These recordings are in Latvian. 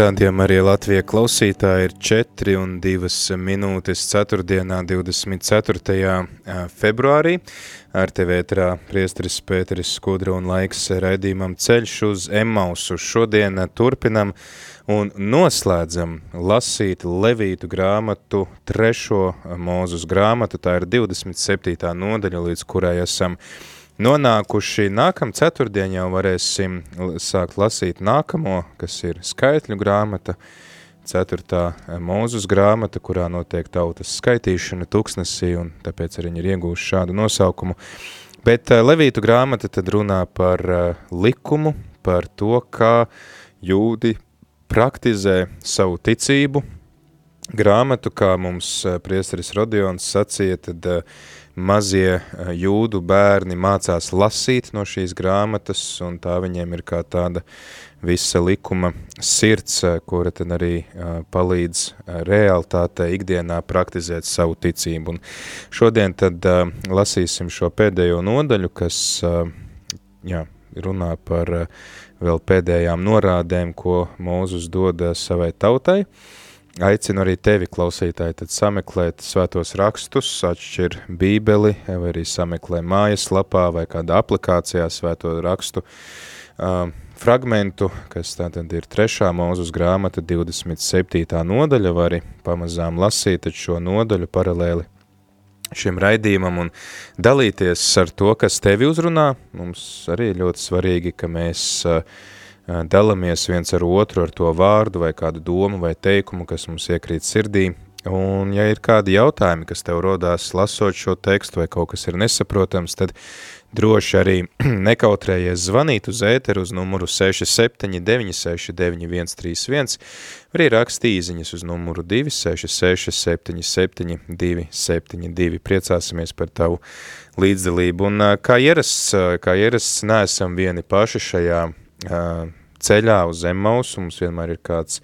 Rādījumā arī Latvija klausītāji ir 4 un 2 minūtes 4. 24. februārī. Ar tevi ētrā priesteris Pēteris Skudra un laiks raidījumam ceļš uz Emmausu. Šodien turpinam un noslēdzam lasīt Levītu grāmatu, trešo mūzus grāmatu, tā ir 27. nodaļa, līdz kurai esam nonākuši. Nākam ceturtdien jau varēsim sākt lasīt nākamo, kas ir skaitļu grāmata, ceturtā mūzus grāmata, kurā notiek tautas skaitīšana tuksnesī, un tāpēc arī ir iegūši šādu nosaukumu. Bet Levītu grāmata tad runā par likumu, par to, kā jūdi praktizē savu ticību. Grāmatu, kā mums priesteris Rodions sacīja, tad uh, mazie eh, jūdu bērni mācās lasīt no šīs grāmatas, un tā viņiem ir kā tāda visa likuma sirds, eh, kura tad arī eh, palīdz realitātē ikdienā praktizēt savu ticību. Un šodien tad lasīsim šo pēdējo nodaļu, kas jā, runā par vēl pēdējām norādēm, ko Mūzus dod savai tautai. Aicinu arī tevi, klausītāji, tad sameklēt svētos rakstus, atšķir bībeli, vai arī sameklē mājaslapā vai kādā aplikācijā svēto rakstu uh, fragmentu, kas tātad ir trešā mūzus grāmata 27. nodaļa, var arī pamazām lasīt šo nodaļu paralēli šim raidījumam un dalīties ar to, kas tevi uzrunā. Mums arī ļoti svarīgi, ka mēs uh, dalamies viens ar otru ar to vārdu vai kādu domu vai teikumu, kas mums iekrīt sirdī. Un ja ir kādi jautājumi, kas tev rodās lasot šo tekstu vai kaut kas ir nesaprotams, tad droši arī nekautrējies zvanīt uz ēteru uz numuru 679699131, vai arī rakstīt īziņas uz numuru 266772272. Priecāsimies par tavu līdzdalību. Un kā ierasts, kā ierasts neesam vieni paši šajā ceļā uz Emmausu, mums vienmēr ir kāds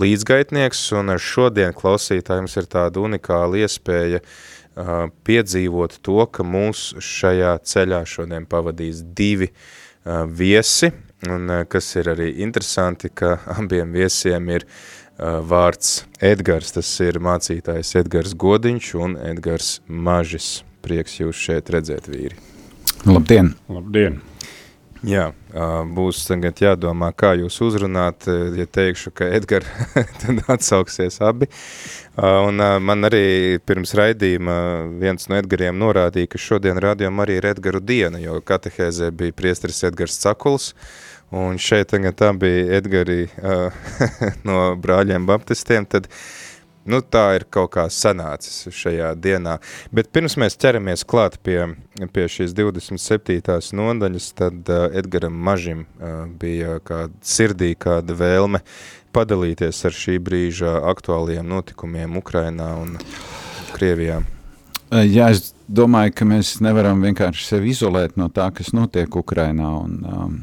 līdzgaitnieks, un ar šodien klausītājiem ir tāda unikāla iespēja uh, piedzīvot to, ka mūs šajā ceļā šodien pavadīs divi uh, viesi, un uh, kas ir arī interesanti, ka abiem viesiem ir uh, vārds Edgars, tas ir mācītājs Edgars Godiņš un Edgars Mažis. Prieks jūs šeit redzēt, vīri. Labdien! Labdien! Jā, būs tagad jādomā, kā jūs uzrunāt, ja teikšu, ka Edgar, tad atsauksies abi. Un man arī pirms raidījuma viens no Edgariem norādīja, ka šodien rādījām arī ir Edgaru diena, jo katehēzē bija priesteris Edgars Cakuls, un šeit tagad bija Edgari no brāļiem baptistiem, tad Nu, tā ir kaut kā sanācis šajā dienā. Bet pirms mēs ķeramies klāt pie, pie šīs 27. nodaļas, tad uh, Edgaram Mažim uh, bija kāda sirdī, kāda vēlme padalīties ar šī brīža aktuālajiem notikumiem Ukrainā un Krievijā. Jā, es domāju, ka mēs nevaram vienkārši sevi izolēt no tā, kas notiek Ukrainā. Un, um,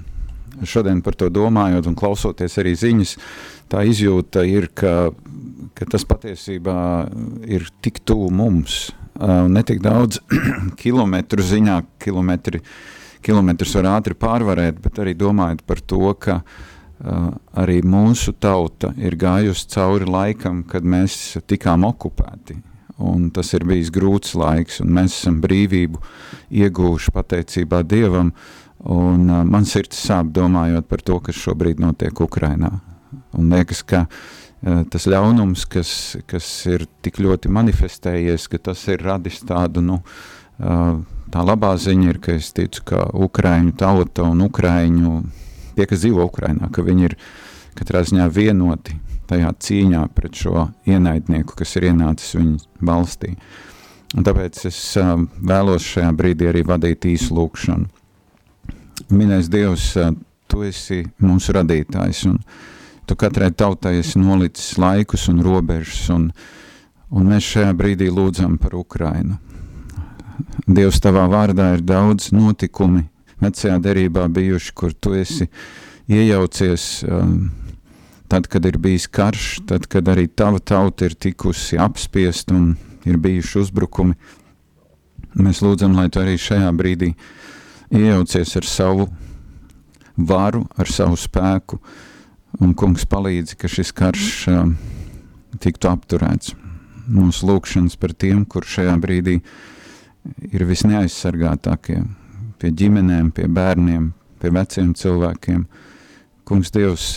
šodien par to domājot un klausoties arī ziņas, tā izjūta ir, ka ka tas patiesībā ir tik tuvu mums, ne tik daudz kilometru ziņā, kilometri, kilometrus var ātri pārvarēt, bet arī domājot par to, ka arī mūsu tauta ir gājusi cauri laikam, kad mēs tikām okupēti. Un tas ir bijis grūts laiks, un mēs esam brīvību iegūši pateicībā Dievam, un uh, man sirds sāp domājot par to, kas šobrīd notiek Ukrainā. Un liekas, ka uh, tas ļaunums, kas, kas ir tik ļoti manifestējies, ka tas ir radis tādu, nu, eh, tā labā ziņa ir, ka es ticu, ka Ukraiņu tauta un Ukraiņu, tie, kas dzīvo Ukrainā, ka viņi ir katrā ziņā vienoti tajā cīņā pret šo ienaidnieku, kas ir ienācis viņu valstī. Un tāpēc es uh, vēlos šajā brīdī arī vadīt īsu lūkšanu. Minēs Dievs, tu esi mūsu radītājs un uh, tu katrai tautai esi nolicis laikus un robežas, un, un mēs šajā brīdī lūdzam par Ukrainu. Dievs, tavā vārdā ir daudz notikumi vecajā derībā bijuši, kur tu esi iejaucies um, tad, kad ir bijis karš, tad, kad arī tava tauta ir tikusi apspiest un ir bijuši uzbrukumi. Mēs lūdzam, lai tu arī šajā brīdī iejaucies ar savu varu, ar savu spēku, uh, Un kungs palīdzi, ka šis karš uh, tiktu apturēts. Mūsu lūkšanas par tiem, kur šajā brīdī ir visneaizsargātākie, pie ģimenēm, pie bērniem, pie veciem cilvēkiem. Kungs Dievs,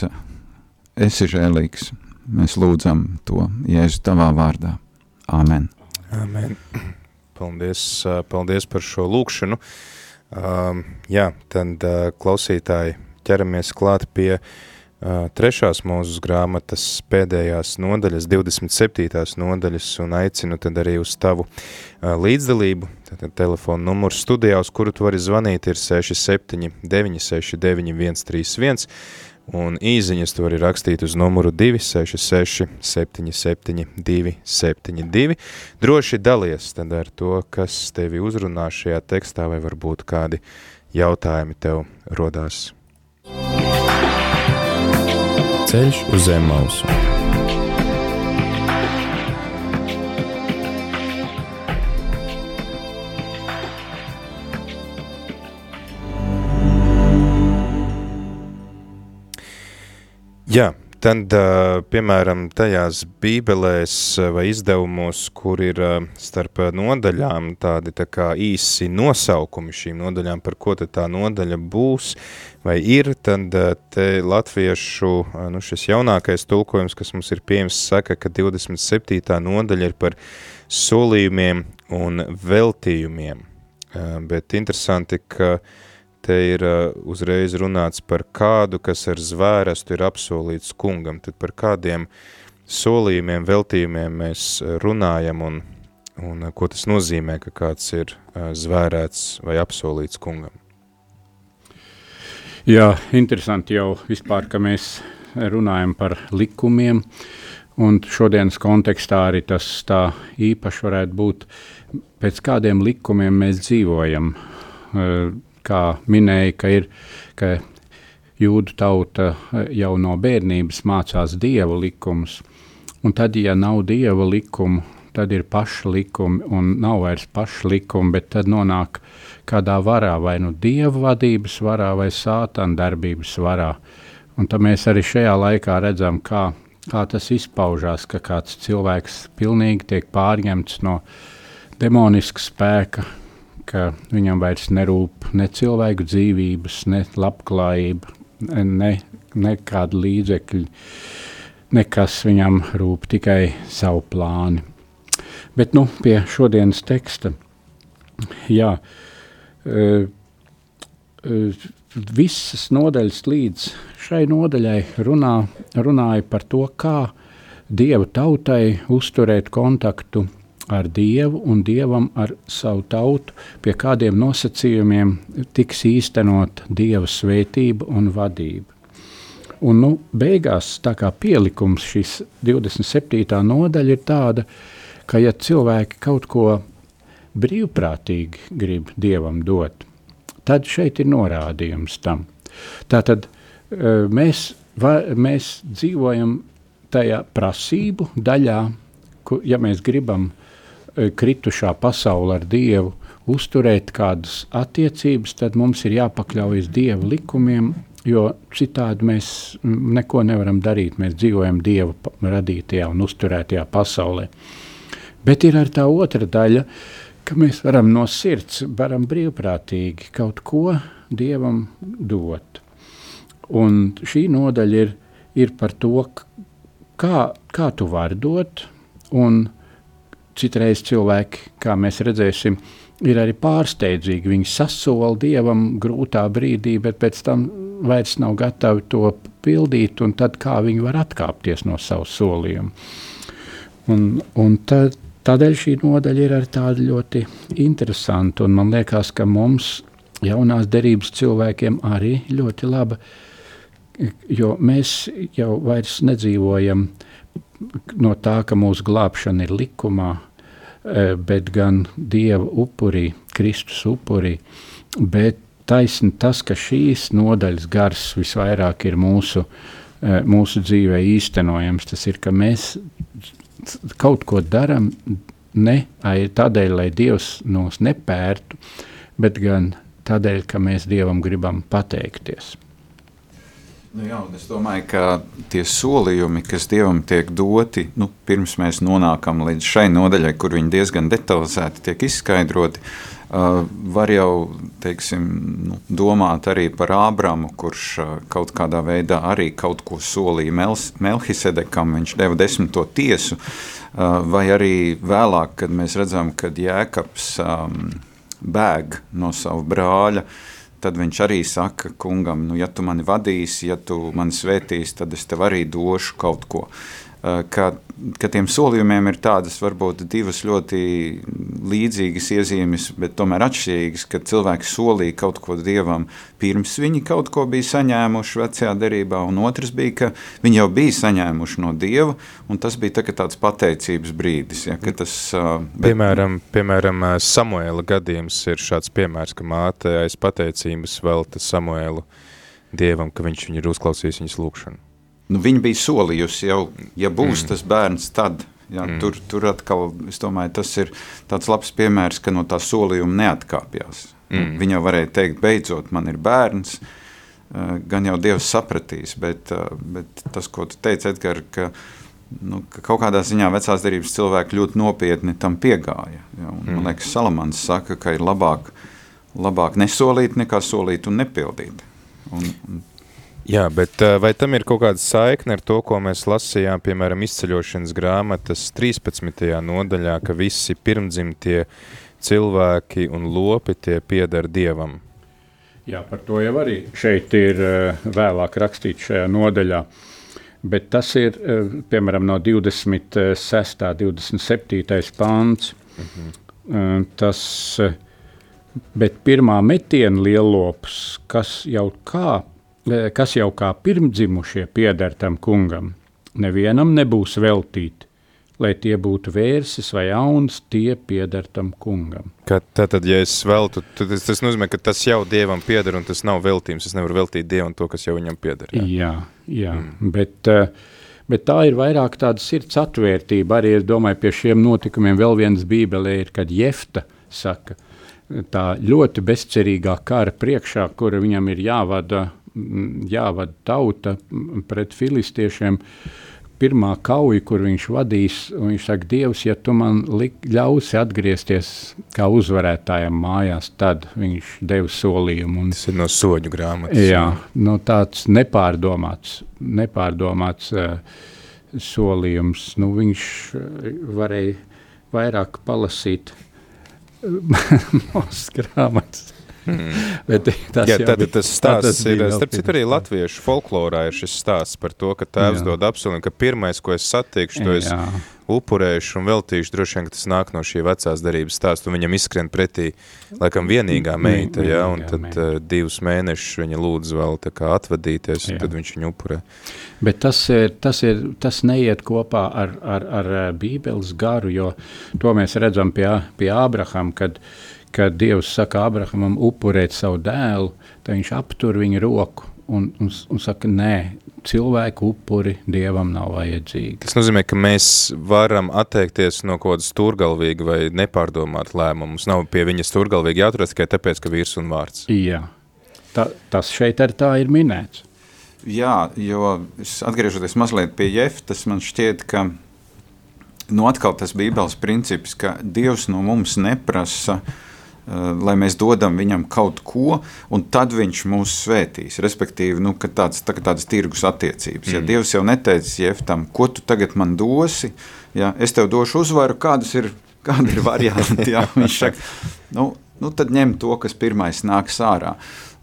esi žēlīgs. Mēs lūdzam to Jēzu tavā vārdā. Āmen. Āmen. Paldies, paldies par šo lūkšanu. Um, jā, tad uh, klausītāji ķeramies klāt pie uh, trešās mūzes grāmatas pēdējās nodaļas, 27. nodaļas, un aicinu tad arī uz tavu līdzdalību. Tātad telefona numurs studijā, uz kuru tu vari zvanīt, ir 67 969 131, un īziņas tu vari rakstīt uz numuru 266 77 272. Droši dalies tad ar to, kas tevi uzrunā šajā tekstā, vai varbūt kādi jautājumi tev rodās. Ceļš uz zem mausu. Jā, tad, piemēram, tajās bībelēs vai izdevumos, kur ir starp nodaļām tādi tā kā īsi nosaukumi šīm nodaļām, par ko tad tā nodaļa būs, vai ir, tad te latviešu, nu šis jaunākais tulkojums, kas mums ir pieejams, saka, ka 27. nodaļa ir par solījumiem un veltījumiem. Bet interesanti, ka te ir uzreiz runāts par kādu, kas ar zvērestu ir apsolīts kungam, tad par kādiem solījumiem, veltījumiem mēs runājam un, un ko tas nozīmē, ka kāds ir zvērēts vai apsolīts kungam. Jā, interesanti jau vispār, ka mēs runājam par likumiem, un šodienas kontekstā arī tas tā īpaši varētu būt, pēc kādiem likumiem mēs dzīvojam. Kā minēja, ka ir, ka jūdu tauta eh, jau no bērnības mācās dievu likumus, un tad, ja nav dieva likumu, tad ir paša likumi, un nav vairs paša likumi, bet tad nonāk kādā varā, vai nu dieva vadības varā, vai sātana darbības varā. Un tad mēs arī šajā laikā redzam, kā, kā tas izpaužās, ka kāds cilvēks pilnīgi tiek pārņemts no demoniska spēka, ka viņam vairs nerūp ne cilvēku dzīvības, ne labklājība, ne, ne kāda līdzekļa, nekas viņam rūp, tikai savu plāni. Bet nu, pie šodienas teksta, jā, uh, Uh, visas nodaļas līdz šai nodaļai runā, runāja par to, kā Dieva tautai uzturēt kontaktu ar Dievu un Dievam ar savu tautu, pie kādiem nosacījumiem tiks īstenot Dieva svētība un vadība. Un, nu, beigās tā kā pielikums šīs 27. nodaļa ir tāda, ka ja cilvēki kaut ko brīvprātīgi grib dievam dot, tad šeit ir norādījums tam. Tātad e, mēs, va, mēs dzīvojam tajā prasību daļā, kur, ja mēs gribam e, kritušā pasauli ar Dievu uzturēt kādas attiecības, tad mums ir jāpakļaujas Dieva likumiem, jo citādi mēs neko nevaram darīt. Mēs dzīvojam Dieva radītajā un uzturētajā pasaulē. Bet ir arī tā otra daļa, ka mēs varam no sirds, varam brīvprātīgi kaut ko Dievam dot. Un šī nodaļa ir, ir par to, kā, kā tu vari dot, un citreiz cilvēki, kā mēs redzēsim, ir arī pārsteidzīgi. Viņi sasola Dievam grūtā brīdī, bet pēc tam vairs nav gatavi to pildīt, un tad kā viņi var atkāpties no savu solījumu. Un, un tad, Tādēļ šī nodaļa ir tāda ļoti interesanta, un man liekas, ka mums, jaunās derības cilvēkiem, arī ļoti laba jo mēs jau vairs nedzīvojam no tā, ka mūsu glābšana ir likumā, e, bet gan Dieva upurī, Kristus upurī, bet taisni tas, ka šīs nodaļas gars visvairāk ir mūsu, e, mūsu dzīvē īstenojams, tas ir, ka mēs kaut ko daram ne tādēļ, lai Dievs nos nepērtu, bet gan tādēļ, ka mēs Dievam gribam pateikties. Nu jā, es domāju, ka tie solījumi, kas Dievam tiek doti, nu, pirms mēs nonākam līdz šai nodaļai, kur viņi diezgan detalizēti tiek izskaidroti, uh, var jau teiksim, nu, domāt arī par Ābramu, kurš uh, kaut kādā veidā arī kaut ko solīja Mels, Melhisedekam, viņš deva desmito tiesu, uh, vai arī vēlāk, kad mēs redzam, kad Jēkabs um, bēg no savu brāļa, uh, tad viņš arī saka kungam, nu, ja tu mani vadīsi, ja tu mani svētīsi, tad es tev arī došu kaut ko. Eh, ka, ka tiem solījumiem ir tādas varbūt divas ļoti līdzīgas iezīmes, bet tomēr atšķirīgas, ka cilvēki solīja kaut ko Dievam pirms viņi kaut ko bija saņēmuši vecajā derībā, un otrs bija, ka viņi jau bija saņēmuši no Dieva, un tas bija tā, tāds pateicības brīdis. Ja, tas, eh, bet... piemēram, piemēram, eh, Samuēla gadījums ir šāds piemērs, ka māte aiz pateicības velta Samuēlu Dievam, ka viņš viņu ir uzklausījis viņas lūkšanu nu, viņa bija solījusi jau, ja būs mm. tas bērns, tad. Jā, mm. tur, tur atkal, es domāju, tas ir tāds labs piemērs, ka no tā solījuma neatkāpjas. Mm. Viņa jau varēja teikt, beidzot, man ir bērns, eh, gan jau Dievs sapratīs, bet, eh, bet tas, ko tu teici, Edgar, ka, nu, ka kaut kādā ziņā vecās derības cilvēki ļoti nopietni tam piegāja. Ja, un, mm. Man liekas, Salamans saka, ka ir labāk, labāk nesolīt nekā solīt un nepildīt. Un, un Jā, bet vai tam ir kaut kāda saikne ar to, ko mēs lasījām, piemēram, izceļošanas grāmatas 13. nodaļā, ka visi pirmdzimtie cilvēki un lopi tie piedara Dievam? Jā, par to jau arī šeit ir vēlāk rakstīts šajā nodaļā. Bet tas ir piemēram no 26. 27. pāns. Mhm. Tas, bet pirmā metiena lielops, kas jau kā kas jau kā pirmdzimušie pieder tam kungam, nevienam nebūs veltīti, lai tie būtu vērsis vai auns, tie pieder tam kungam. Ka, tātad, ja es veltu, tad tas, tas nozīmē, ka tas jau Dievam pieder un tas nav veltījums, es nevaru veltīt Dievam to, kas jau viņam pieder. Jā, jā, jā mm. bet, eh, bet tā ir vairāk tāda sirds atvērtība, arī es domāju pie šiem notikumiem vēl viens bībelē ir, kad Jefta saka, tā ļoti bezcerīgā kara priekšā, kura viņam ir jāvada jāvada tauta pret filistiešiem. Pirmā kauja, kur viņš vadīs, viņš saka, Dievs, ja tu man ļausi atgriezties kā uzvarētājam mājās, tad viņš deva solījumu. Un, Tas ir no soļu grāmatas. Jā, no tāds nepārdomāts, nepārdomāts uh, solījums. Nu, viņš varēja vairāk palasīt mūsu grāmatas. Mm. Bet tas, Jā, tad, tas stāsts tas ir, starp citu, arī latviešu folklorā ir šis stāsts par to, ka tēvs Jā. dod apsolījumu, ka pirmais, ko es satikšu, to es Jā. upurēšu un veltīšu, droši vien, tas nāk no šī vecās darības stāsta, viņam izskrien pretī, laikam, vienīgā meita, ja, un tad. Uh, divus mēnešus viņa lūdz vēl tā atvadīties, un Jā. tad viņš viņu upurē. Bet tas, ir, tas, ir, tas neiet kopā ar, ar, ar bībeles garu, jo to mēs redzam pie, pie Ābraham, kad kad Dievs saka Abrahamam upurēt savu dēlu, tad viņš aptur viņa roku un, un, un saka, nē, cilvēku upuri Dievam nav vajadzīgi. Tas nozīmē, ka mēs varam atteikties no kaut kāda stūrgalvīga vai nepārdomāt lēmumu. Mums nav pie viņa stūrgalvīgi jāturās tikai tāpēc, ka vīrs un vārds. Jā, Ta, tas šeit ar tā ir minēts. Jā, jo atgriežoties mazliet pie Jeftas, man šķiet, ka nu atkal tas bībeles princips, ka Dievs no mums neprasa uh, lai mēs dodam viņam kaut ko, un tad viņš mūs svētīs. Respektīvi, nu, tāds, tā, tādas tirgus attiecības. Mm. Ja Dievs jau neteicis Jeftam, ko tu tagad man dosi, ja es tev došu uzvaru, kādas ir, kāda ir varianti. Ja? Viņš saka, nu, nu, tad ņem to, kas pirmais nāks ārā.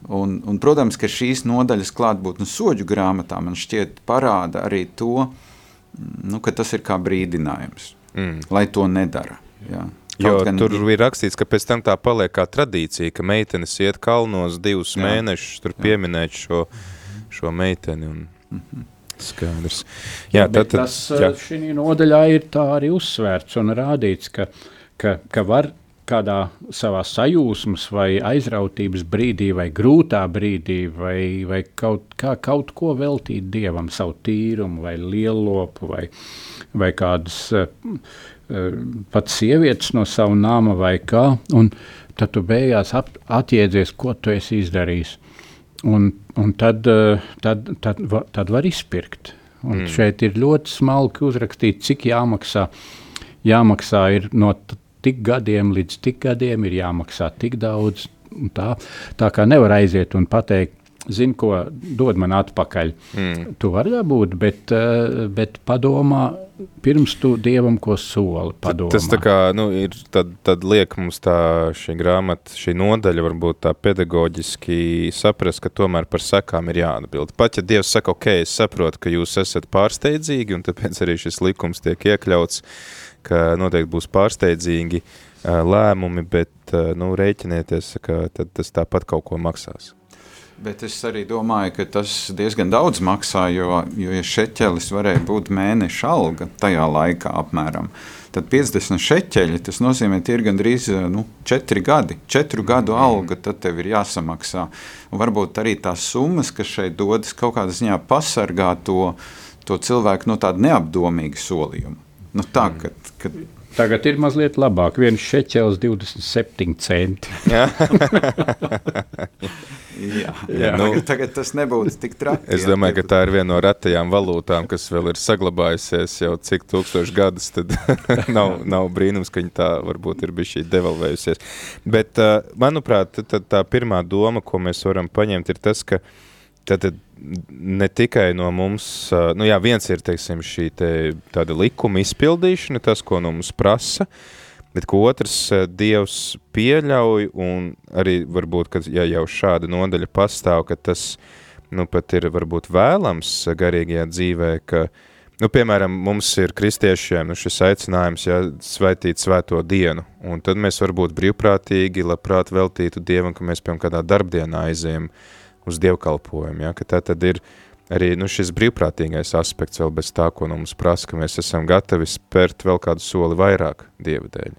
Un, un, protams, ka šīs nodaļas klātbūtne soļu grāmatā man šķiet parāda arī to, nu, ka tas ir kā brīdinājums, mm. lai to nedara. Ja? Jo gan... tur ir rakstīts, ka pēc tam tā paliek kā tradīcija, ka meitenes iet kalnos divus Jā. mēnešus tur pieminēt šo šo meiteni un mm -hmm. skaidrs. Jā, tad, tad, tas jā. šī nodaļā ir tā arī uzsvērts un rādīts, ka, ka, ka var kādā savā sajūsmas vai aizrautības brīdī, vai grūtā brīdī, vai, vai kaut, kā, kaut ko veltīt dievam, savu tīrumu, vai lielopu, vai, vai kādas uh, pat sievietes no sava nama, vai kā. Un tad tu beigās ap, atjēdzies, ko tu esi izdarījis. Un, un tad, uh, tad, tad, tad var izpirkt. Un mm. šeit ir ļoti smalki uzrakstīts, cik jāmaksā. Jāmaksā ir no tik gadiem līdz tik gadiem ir jāmaksā tik daudz. Tā, tā kā nevar aiziet un pateikt, zini, ko dod man atpakaļ. Mm. Tu vari dabūt, bet, uh, bet padomā, pirms tu dievam ko soli. Padomā. Tas tā kā, nu, ir, tad, tad liek mums tā šī grāmata, šī nodaļa varbūt tā pedagoģiski saprast, ka tomēr par sekām ir jāatbild. Pat ja Dievs saka, ok, es saprotu, ka jūs esat pārsteidzīgi, un tāpēc arī šis likums tiek iekļauts, ka noteikti būs pārsteidzīgi lēmumi, bet nu, rēķinieties, ka tas tāpat kaut ko maksās. Bet es arī domāju, ka tas diezgan daudz maksā, jo, jo ja šeķelis varēja būt mēneša alga tajā laikā apmēram, tad 50 šeķeļi, tas nozīmē, ka ir gandrīz nu, 4 gadi, 4 gadu mm. alga, tad tev ir jāsamaksā. Un varbūt arī tās summas, kas šeit dodas, kaut kādā ziņā pasargā to, to cilvēku no tāda neapdomīga solījuma. Nu, tā, mm. kad, kad... Tagad ir mazliet labāk. Viens šeķels, 27 centi. jā, jā, jā. Nu, tagad, tagad tas nebūtu tik traki. Es domāju, ka tā ir viena no retajām valūtām, kas vēl ir saglabājusies jau cik tūkstoši gadus. Tad nav, nav brīnums, ka viņi tā varbūt ir bijuši devalvējusies. Bet, uh, manuprāt, tā pirmā doma, ko mēs varam paņemt, ir tas, ka tad, tad ne tikai no mums, nu jā, viens ir, teiksim, šī te tāda likuma izpildīšana, tas, ko no mums prasa, bet otrs Dievs pieļauj, un arī varbūt, ka ja jau šāda nodaļa pastāv, ka tas, nu, pat ir varbūt vēlams garīgajā dzīvē, ka, nu, piemēram, mums ir kristiešiem nu, šis aicinājums, ja, svētīt svēto dienu, un tad mēs varbūt brīvprātīgi, labprāt veltītu Dievam, ka mēs, piemēram, kādā darbdienā aizējam, uh, uz dievkalpojumu. Ja? Tā tad ir arī nu, šis brīvprātīgais aspekts vēl bez tā, ko nu mums prasa, ka mēs esam gatavi spērt vēl kādu soli vairāk Dieva dēļ.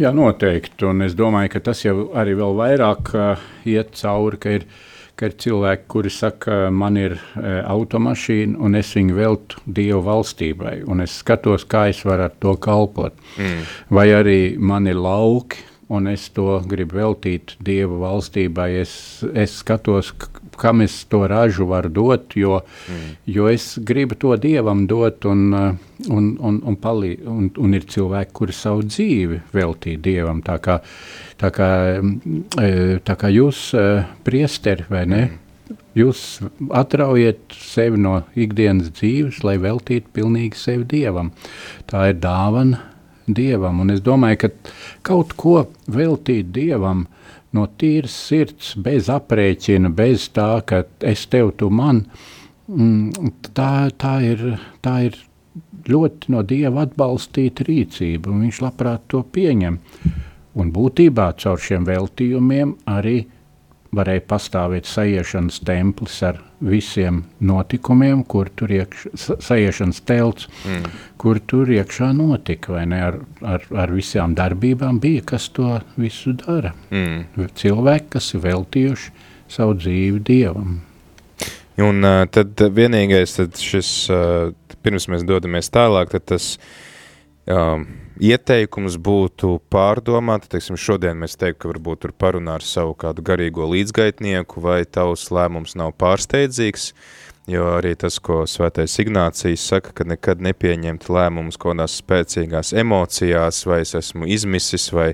Jā, noteikti, un es domāju, ka tas jau arī vēl vairāk uh, iet cauri, ka ir, ka ir cilvēki, kuri saka, man ir uh, automašīna, un es viņu veltu Dievu valstībai, un es skatos, kā es varu ar to kalpot. Mm. Vai arī man ir lauki, un es to gribu veltīt Dieva valstībai. Es, es skatos, kam es to ražu varu dot, jo, mm. jo es gribu to Dievam dot, un, un, un, un, palī, un, un ir cilvēki, kuri savu dzīvi veltīja Dievam. Tā kā, tā kā, e, tā kā jūs, e, priesteri, vai ne? Mm. Jūs atraujiet sevi no ikdienas dzīves, lai veltītu pilnīgi sevi Dievam. Tā ir dāvana dievam. Un es domāju, ka kaut ko veltīt dievam no tīras sirds, bez aprēķina, bez tā, ka es tev, tu man, mm, tā, tā, ir, tā ir ļoti no dieva atbalstīta rīcība, un viņš labprāt to pieņem. Un būtībā caur šiem veltījumiem arī varēja pastāvēt sajiešanas templis ar visiem notikumiem, kur tur iekšā, sajiešanas telts, mm. kur tur iekšā notika, vai ne, ar, ar, ar visām darbībām bija, kas to visu dara. Mm. Cilvēki, kas ir veltījuši savu dzīvi Dievam. Un uh, tad vienīgais, tad šis, uh, pirms mēs dodamies tālāk, tad tas um, ieteikums būtu pārdomāt, teiksim, šodien mēs teiktu, ka varbūt tur parunā ar savu kādu garīgo līdzgaitnieku, vai tavs lēmums nav pārsteidzīgs, jo arī tas, ko svētais Ignācijas saka, ka nekad nepieņemt lēmumus kādās spēcīgās emocijās, vai es esmu izmisis, vai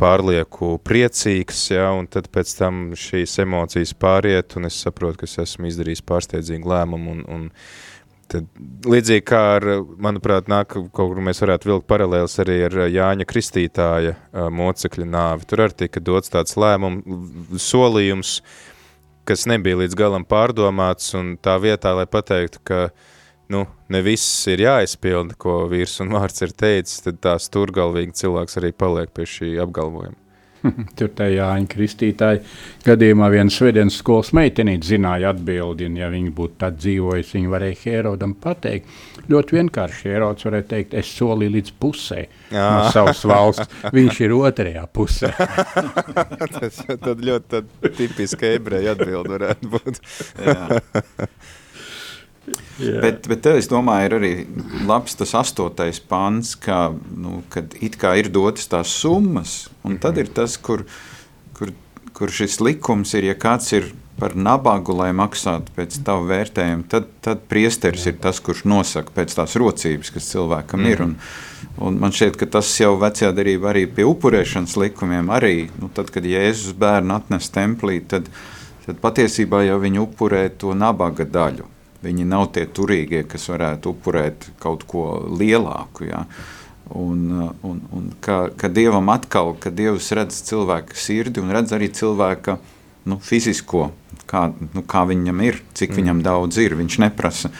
pārlieku priecīgs, ja, un tad pēc tam šīs emocijas pāriet, un es saprotu, ka es esmu izdarījis pārsteidzīgu lēmumu, un, un Tad, līdzīgi kā ar, manuprāt, nāk, kaut kur mēs varētu vilkt paralēls arī ar Jāņa Kristītāja mocekļa nāvi. Tur arī tika dots tāds lēmums, solījums, kas nebija līdz galam pārdomāts, un tā vietā, lai pateiktu, ka nu, ne viss ir jāizpilda, ko vīrs un vārds ir teicis, tad tā sturgalvīgi cilvēks arī paliek pie šī apgalvojuma. Tur tajā Jāņa Kristītāja gadījumā viena svētdienas skolas meitenīte zināja atbildi, un ja viņa būtu tad dzīvojusi, viņa varēja Herodam pateikt. Ļoti vienkārši Herods varēja teikt, es solīju līdz pusē Jā. no savas valsts, viņš ir otrajā pusē. Tas tad ļoti tad tipiski ebreja atbildi varētu būt. Yeah. Bet, bet es domāju, ir arī labs tas astotais pants, ka, nu, kad it kā ir dotas tās summas, un tad ir tas, kur, kur, kur šis likums ir, ja kāds ir par nabagu, lai maksātu pēc tavu vērtējumu, tad, tad priesteris ir tas, kurš nosaka pēc tās rocības, kas cilvēkam mm. ir. Un, un man šķiet, ka tas jau vecajā darībā arī pie upurēšanas likumiem arī, nu, tad, kad Jēzus bērnu atnes templī, tad, tad patiesībā jau viņi upurē to nabaga daļu. Viņi nav tie turīgie, kas varētu upurēt kaut ko lielāku. Ja? Un, un, un ka, ka Dievam atkal, ka Dievs redz cilvēka sirdi un redz arī cilvēka nu, fizisko, kā, nu, kā viņam ir, cik mm. viņam daudz ir. Viņš neprasa.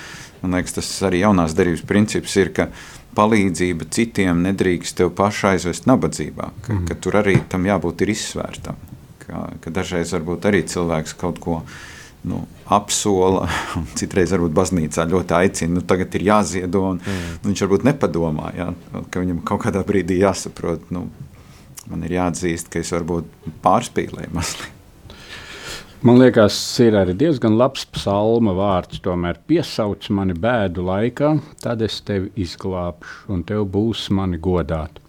Man liekas, tas arī jaunās derības princips ir, ka palīdzība citiem nedrīkst tev pašu aizvest nabadzībā, ka, mm. ka tur arī tam jābūt ir izsvērtam. Ka, ka dažreiz varbūt arī cilvēks kaut ko izsvērt nu, apsola, un citreiz varbūt baznīcā ļoti aicina, nu, tagad ir jāziedo, un mm. viņš varbūt nepadomā, ja, ka viņam kaut kādā brīdī jāsaprot, nu, man ir jāatzīst, ka es varbūt pārspīlēju mazliet. Man liekas, ir arī diezgan labs psalma vārds. Tomēr piesauc mani bēdu laikā, tad es tevi izglābšu, un tev būs mani godāt.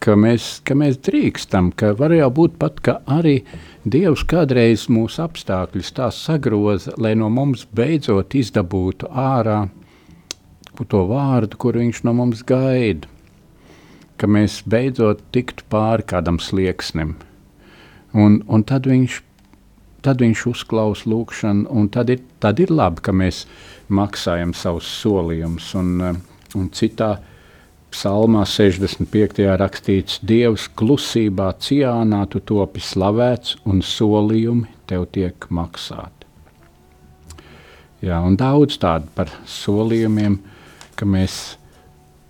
Ka mēs, ka mēs drīkstam, ka var jau būt pat, ka arī Dievs kādreiz mūsu apstākļus tā sagroza, lai no mums beidzot izdabūtu ārā to vārdu, kur viņš no mums gaida. Ka mēs beidzot tiktu pāri kādam slieksnim. Un, un tad, viņš, tad viņš uzklausa lūgšanu, un tad ir, tad ir labi, ka mēs maksājam savus solījumus. Un, un citā Psalmā 65. rakstīts: Dievs klusībā ciānā tu topi slavēts un solījumi tev tiek maksāti. Jā, un daudz tādu par solījumiem, ka mēs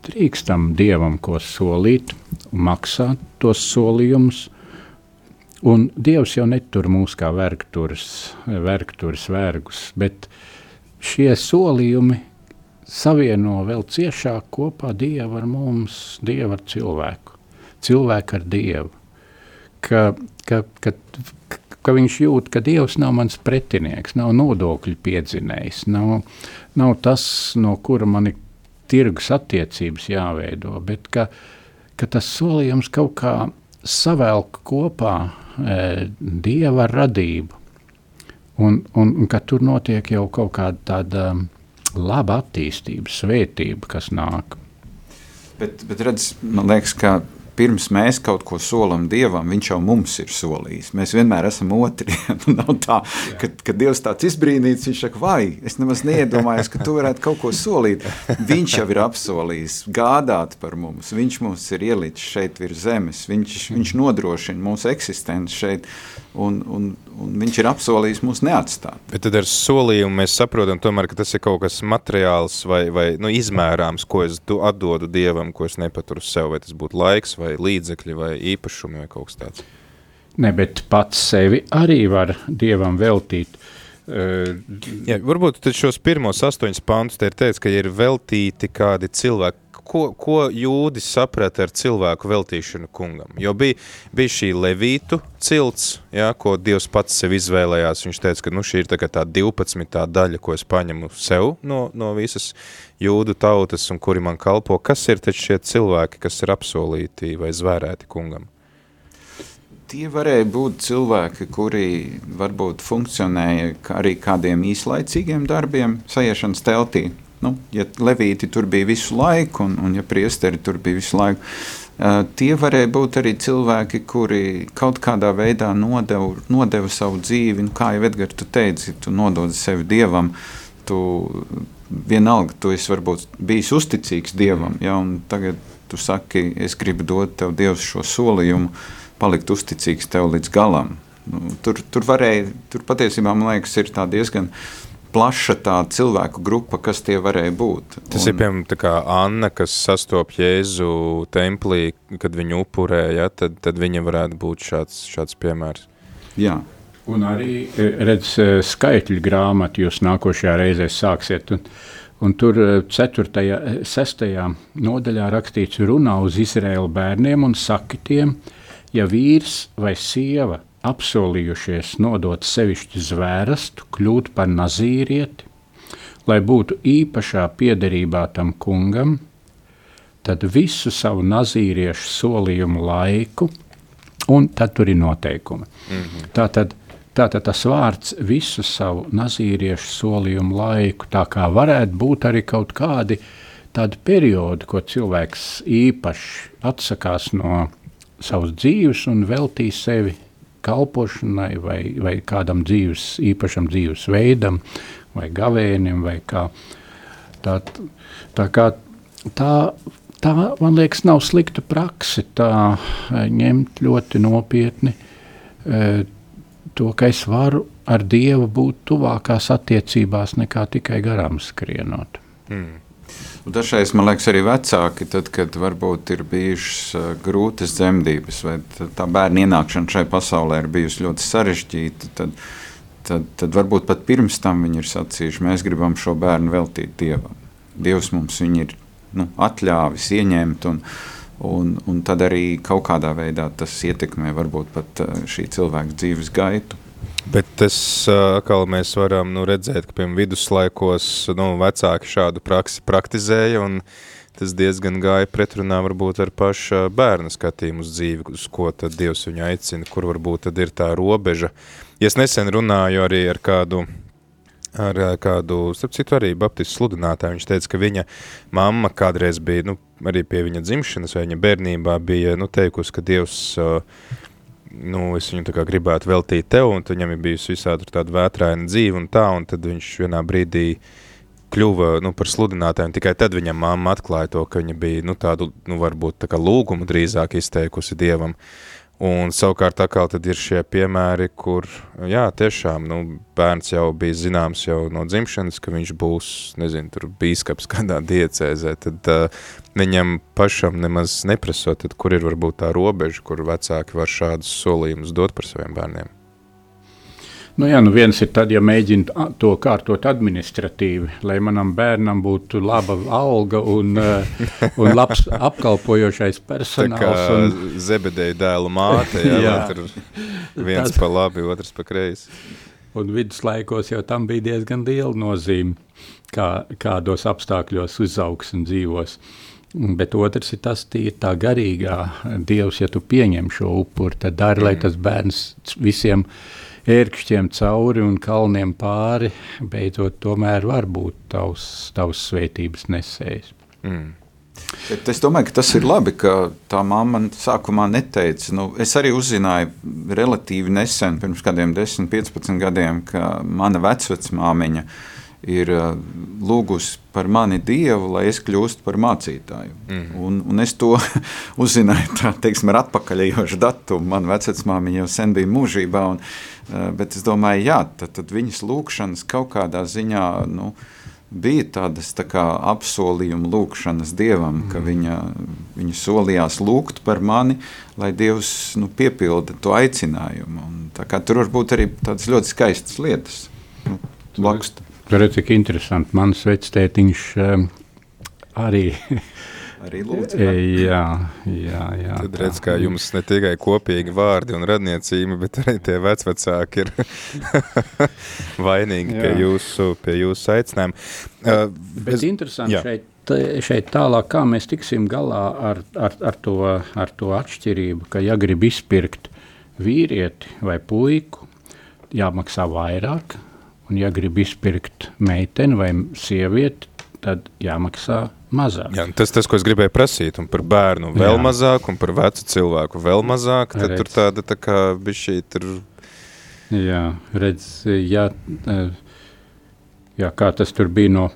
drīkstam Dievam ko solīt maksāt tos solījumus, un Dievs jau netur mūs kā vergturis vergus, bet šie solījumi savieno vēl ciešāk kopā Dievu ar mums, Dievu ar cilvēku, cilvēku ar Dievu. Ka, ka, ka, ka viņš jūt, ka Dievs nav mans pretinieks, nav nodokļu piedzinējs, nav, nav tas, no kura man ir tirgus attiecības jāveido, bet ka, ka tas solījums kaut kā savelk kopā e, Dieva radību, un, un, un ka tur notiek jau kaut kāda tāda laba attīstība, svētība, kas nāk. Bet, bet redz, man liekas, ka pirms mēs kaut ko solam Dievam, Viņš jau mums ir solījis. Mēs vienmēr esam otri. Nav tā, ka, kad Dievs tāds izbrīnīts, viņš saka, vai es nemaz neiedomājos, ka tu varētu kaut ko solīt. Viņš jau ir apsolījis gādāt par mums. Viņš mums ir ielicis šeit virs zemes. Viņš, viņš nodrošina mūsu eksistenci šeit un, un, un viņš ir apsolījis mūs neatstāt. Bet tad ar solījumu mēs saprotam tomēr, ka tas ir kaut kas materiāls vai, vai nu, izmērāms, ko es atdodu Dievam, ko es nepaturu sev, vai tas būtu laiks vai līdzekļi vai īpašumi vai kaut kas tāds. Ne, bet pats sevi arī var Dievam veltīt. Uh, Jā, varbūt šos pirmos astoņus pantus te ir teicis, ka ir veltīti kādi cilvēki, ko, ko jūdis saprata ar cilvēku veltīšanu kungam. Jo bija, bija šī levītu cilts, ja, ko Dievs pats sev izvēlējās. Viņš teica, ka nu, šī ir tā, tā 12. daļa, ko es paņemu sev no, no visas jūdu tautas un kuri man kalpo. Kas ir taču šie cilvēki, kas ir apsolīti vai zvērēti kungam? Tie varēja būt cilvēki, kuri varbūt funkcionēja arī kādiem īslaicīgiem darbiem, sajiešanas teltī nu, ja levīti tur bija visu laiku, un, un ja priesteri tur bija visu laiku, uh, tie varēja būt arī cilvēki, kuri kaut kādā veidā nodeva, nodeva savu dzīvi. Nu, kā jau Edgars teica, tu nodod sevi dievam. Tu, vienalga, tu esi varbūt bijis uzticīgs dievam, ja, un tagad tu saki, es gribu dot tev Dievs šo solījumu, palikt uzticīgs tev līdz galam. Nu, tur, tur varēja, tur patiesībā, man liekas, ir diezgan plaša tā cilvēku grupa, kas tie varēja būt. Tas un... ir piemēram tā kā Anna, kas sastop Jēzu templī, kad viņu upurē, ja, tad, tad viņa varētu būt šāds, šāds piemērs. Jā. Un arī, e, redz, e, skaitļu grāmatu jūs nākošajā reizē sāksiet, un, un tur 4. E, 6. nodaļā rakstīts runā uz Izraēlu bērniem un saki tiem, ja vīrs vai sieva apsolījušies nodot sevišķi zvērstu, kļūt par nazīrieti, lai būtu īpašā piederībā tam kungam, tad visu savu nazīriešu solījumu laiku, un tad tur ir noteikumi. Mm -hmm. Tātad, tātad tas vārds visu savu nazīriešu solījumu laiku, tā kā varētu būt arī kaut kādi tādi periodi, ko cilvēks īpaši atsakās no savas dzīves un veltīs sevi kalpošanai vai, vai kādam dzīves, īpašam dzīves veidam vai gavēnim vai kā. Tā, tā kā tā, tā, man liekas, nav slikta prakse tā e, ņemt ļoti nopietni e, to, ka es varu ar Dievu būt tuvākās attiecībās nekā tikai garām skrienot. Mm. Un dažreiz man liekas, arī vecāki, tad, kad varbūt ir bijušas grūtas dzemdības, vai tā bērna ienākšana šai pasaulē ir bijusi ļoti sarežģīta, tad, tad, tad varbūt pat pirms tam viņi ir sacījuši, mēs gribam šo bērnu veltīt Dievam. Dievs mums viņu ir nu, atļāvis ieņemt, un, un, un tad arī kaut kādā veidā tas ietekmē varbūt pat šī cilvēka dzīves gaitu. Bet tas atkal mēs varam nu, redzēt, ka piemēram viduslaikos nu, vecāki šādu praksi praktizēja tas diezgan gāja pretrunā varbūt ar paša bērna skatījumu uz dzīvi, uz ko tad Dievs viņu aicina, kur varbūt tad ir tā robeža. Ja es nesen runāju arī ar kādu ar kādu, starp citu arī baptistu sludinātāju, viņš teica, ka viņa mamma kādreiz bija, nu, arī pie viņa dzimšanas vai viņa bērnībā bija, nu, teikusi, ka Dievs uh, nu, es viņu gribētu veltīt tev, un viņam ir bijusi visādi tāda vētraina dzīve un tā, un tad viņš vienā brīdī kļuva nu, par sludinātājiem. Tikai tad viņam mamma atklāja to, ka viņa bija nu, tādu, nu, varbūt tā kā lūgumu drīzāk izteikusi Dievam. Uh, Un savukārt atkal ir šie piemēri, kur, jā, tiešām, nu, bērns jau bija zināms jau no dzimšanas, ka viņš būs, nezinu, tur bīskaps kādā diecēzē, tad uh, viņam pašam nemaz neprasot, tad kur ir varbūt tā robeža, kur vecāki var šādus solījumus dot par saviem bērniem. Nu, jā, nu viens ir tad, ja mēģina to kārtot administratīvi, lai manam bērnam būtu laba alga un, uh, un labs apkalpojošais personāls. Tā un... Zebedēja dēlu māte, jā, jā. tur viens Tas... pa labi, otrs pa kreisi. Un viduslaikos jau tam bija diezgan liela nozīme, kā, kādos apstākļos uzaugs un dzīvos. Bet otrs ir tas, tīri tā garīgā. Dievs, ja tu pieņem šo upuri, tad dari, mm. lai tas bērns visiem uh, ērkšķiem cauri un kalniem pāri, beidzot tomēr var būt tavs, tavs svētības nesējs. Mm. Bet es domāju, ka tas ir labi, ka tā mamma sākumā neteica. Nu, es arī uzzināju relatīvi nesen, pirms kādiem 10, 15 gadiem, ka mana vecvecmāmiņa uh, ir uh, lūgusi par mani Dievu, lai es kļūstu par mācītāju. Mm. Un, un es to uzzināju tā, teiksim, ar atpakaļējošu datumu. Man vecmāmiņa jau sen bija mūžībā, un, bet es domāju, jā, tad, tad viņas lūkšanas kaut kādā ziņā nu, bija tādas tā kā apsolījuma lūkšanas Dievam, mm. ka viņa, viņa solījās lūgt par mani, lai Dievs nu, piepilda to aicinājumu. Un, tur var būt arī tādas ļoti skaistas lietas. Nu, Tur ir cik interesanti. Mans vectētiņš um, arī. arī lūdzu. jā, jā, jā. Tad redz, kā jums ne tikai kopīgi vārdi un radniecība, bet arī tie vecvecāki ir vainīgi jā. pie jūsu, pie jūsu aicinājuma. Uh, bet es, interesanti jā. šeit šeit tālāk, kā mēs tiksim galā ar, ar, ar, to, ar to atšķirību, ka, ja grib izpirkt vīrieti vai puiku, jāmaksā vairāk, Un, ja grib izpirkt meiteni vai sievieti, tad jāmaksā mazāk. Jā, tas, tas, ko es gribēju prasīt, un par bērnu vēl Jā. mazāk, un par vecu cilvēku vēl mazāk, tad redz. tur tāda tā kā bišķīt ir... Jā, redz, jā, jā, kā tas tur bija no,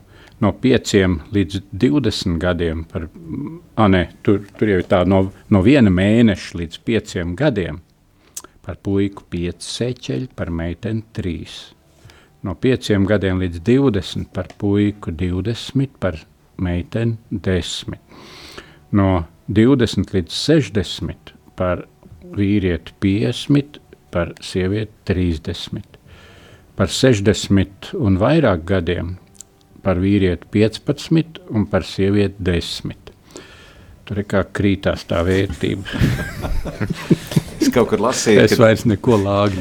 no 5 līdz 20 gadiem, par, a, ne, tur, tur jau ir tā no, no viena mēneša līdz 5 gadiem, par puiku 5 seķeļi, par meiteni 3 no 5 gadiem līdz 20 par puiku 20, par meiteni 10. No 20 līdz 60 par vīrieti 50, par sievieti 30. Par 60 un vairāk gadiem par vīrieti 15 un par sievieti 10. Tur ir kā krītās tā vērtība. Es kaut kur lasīju, es vairs neko lāgu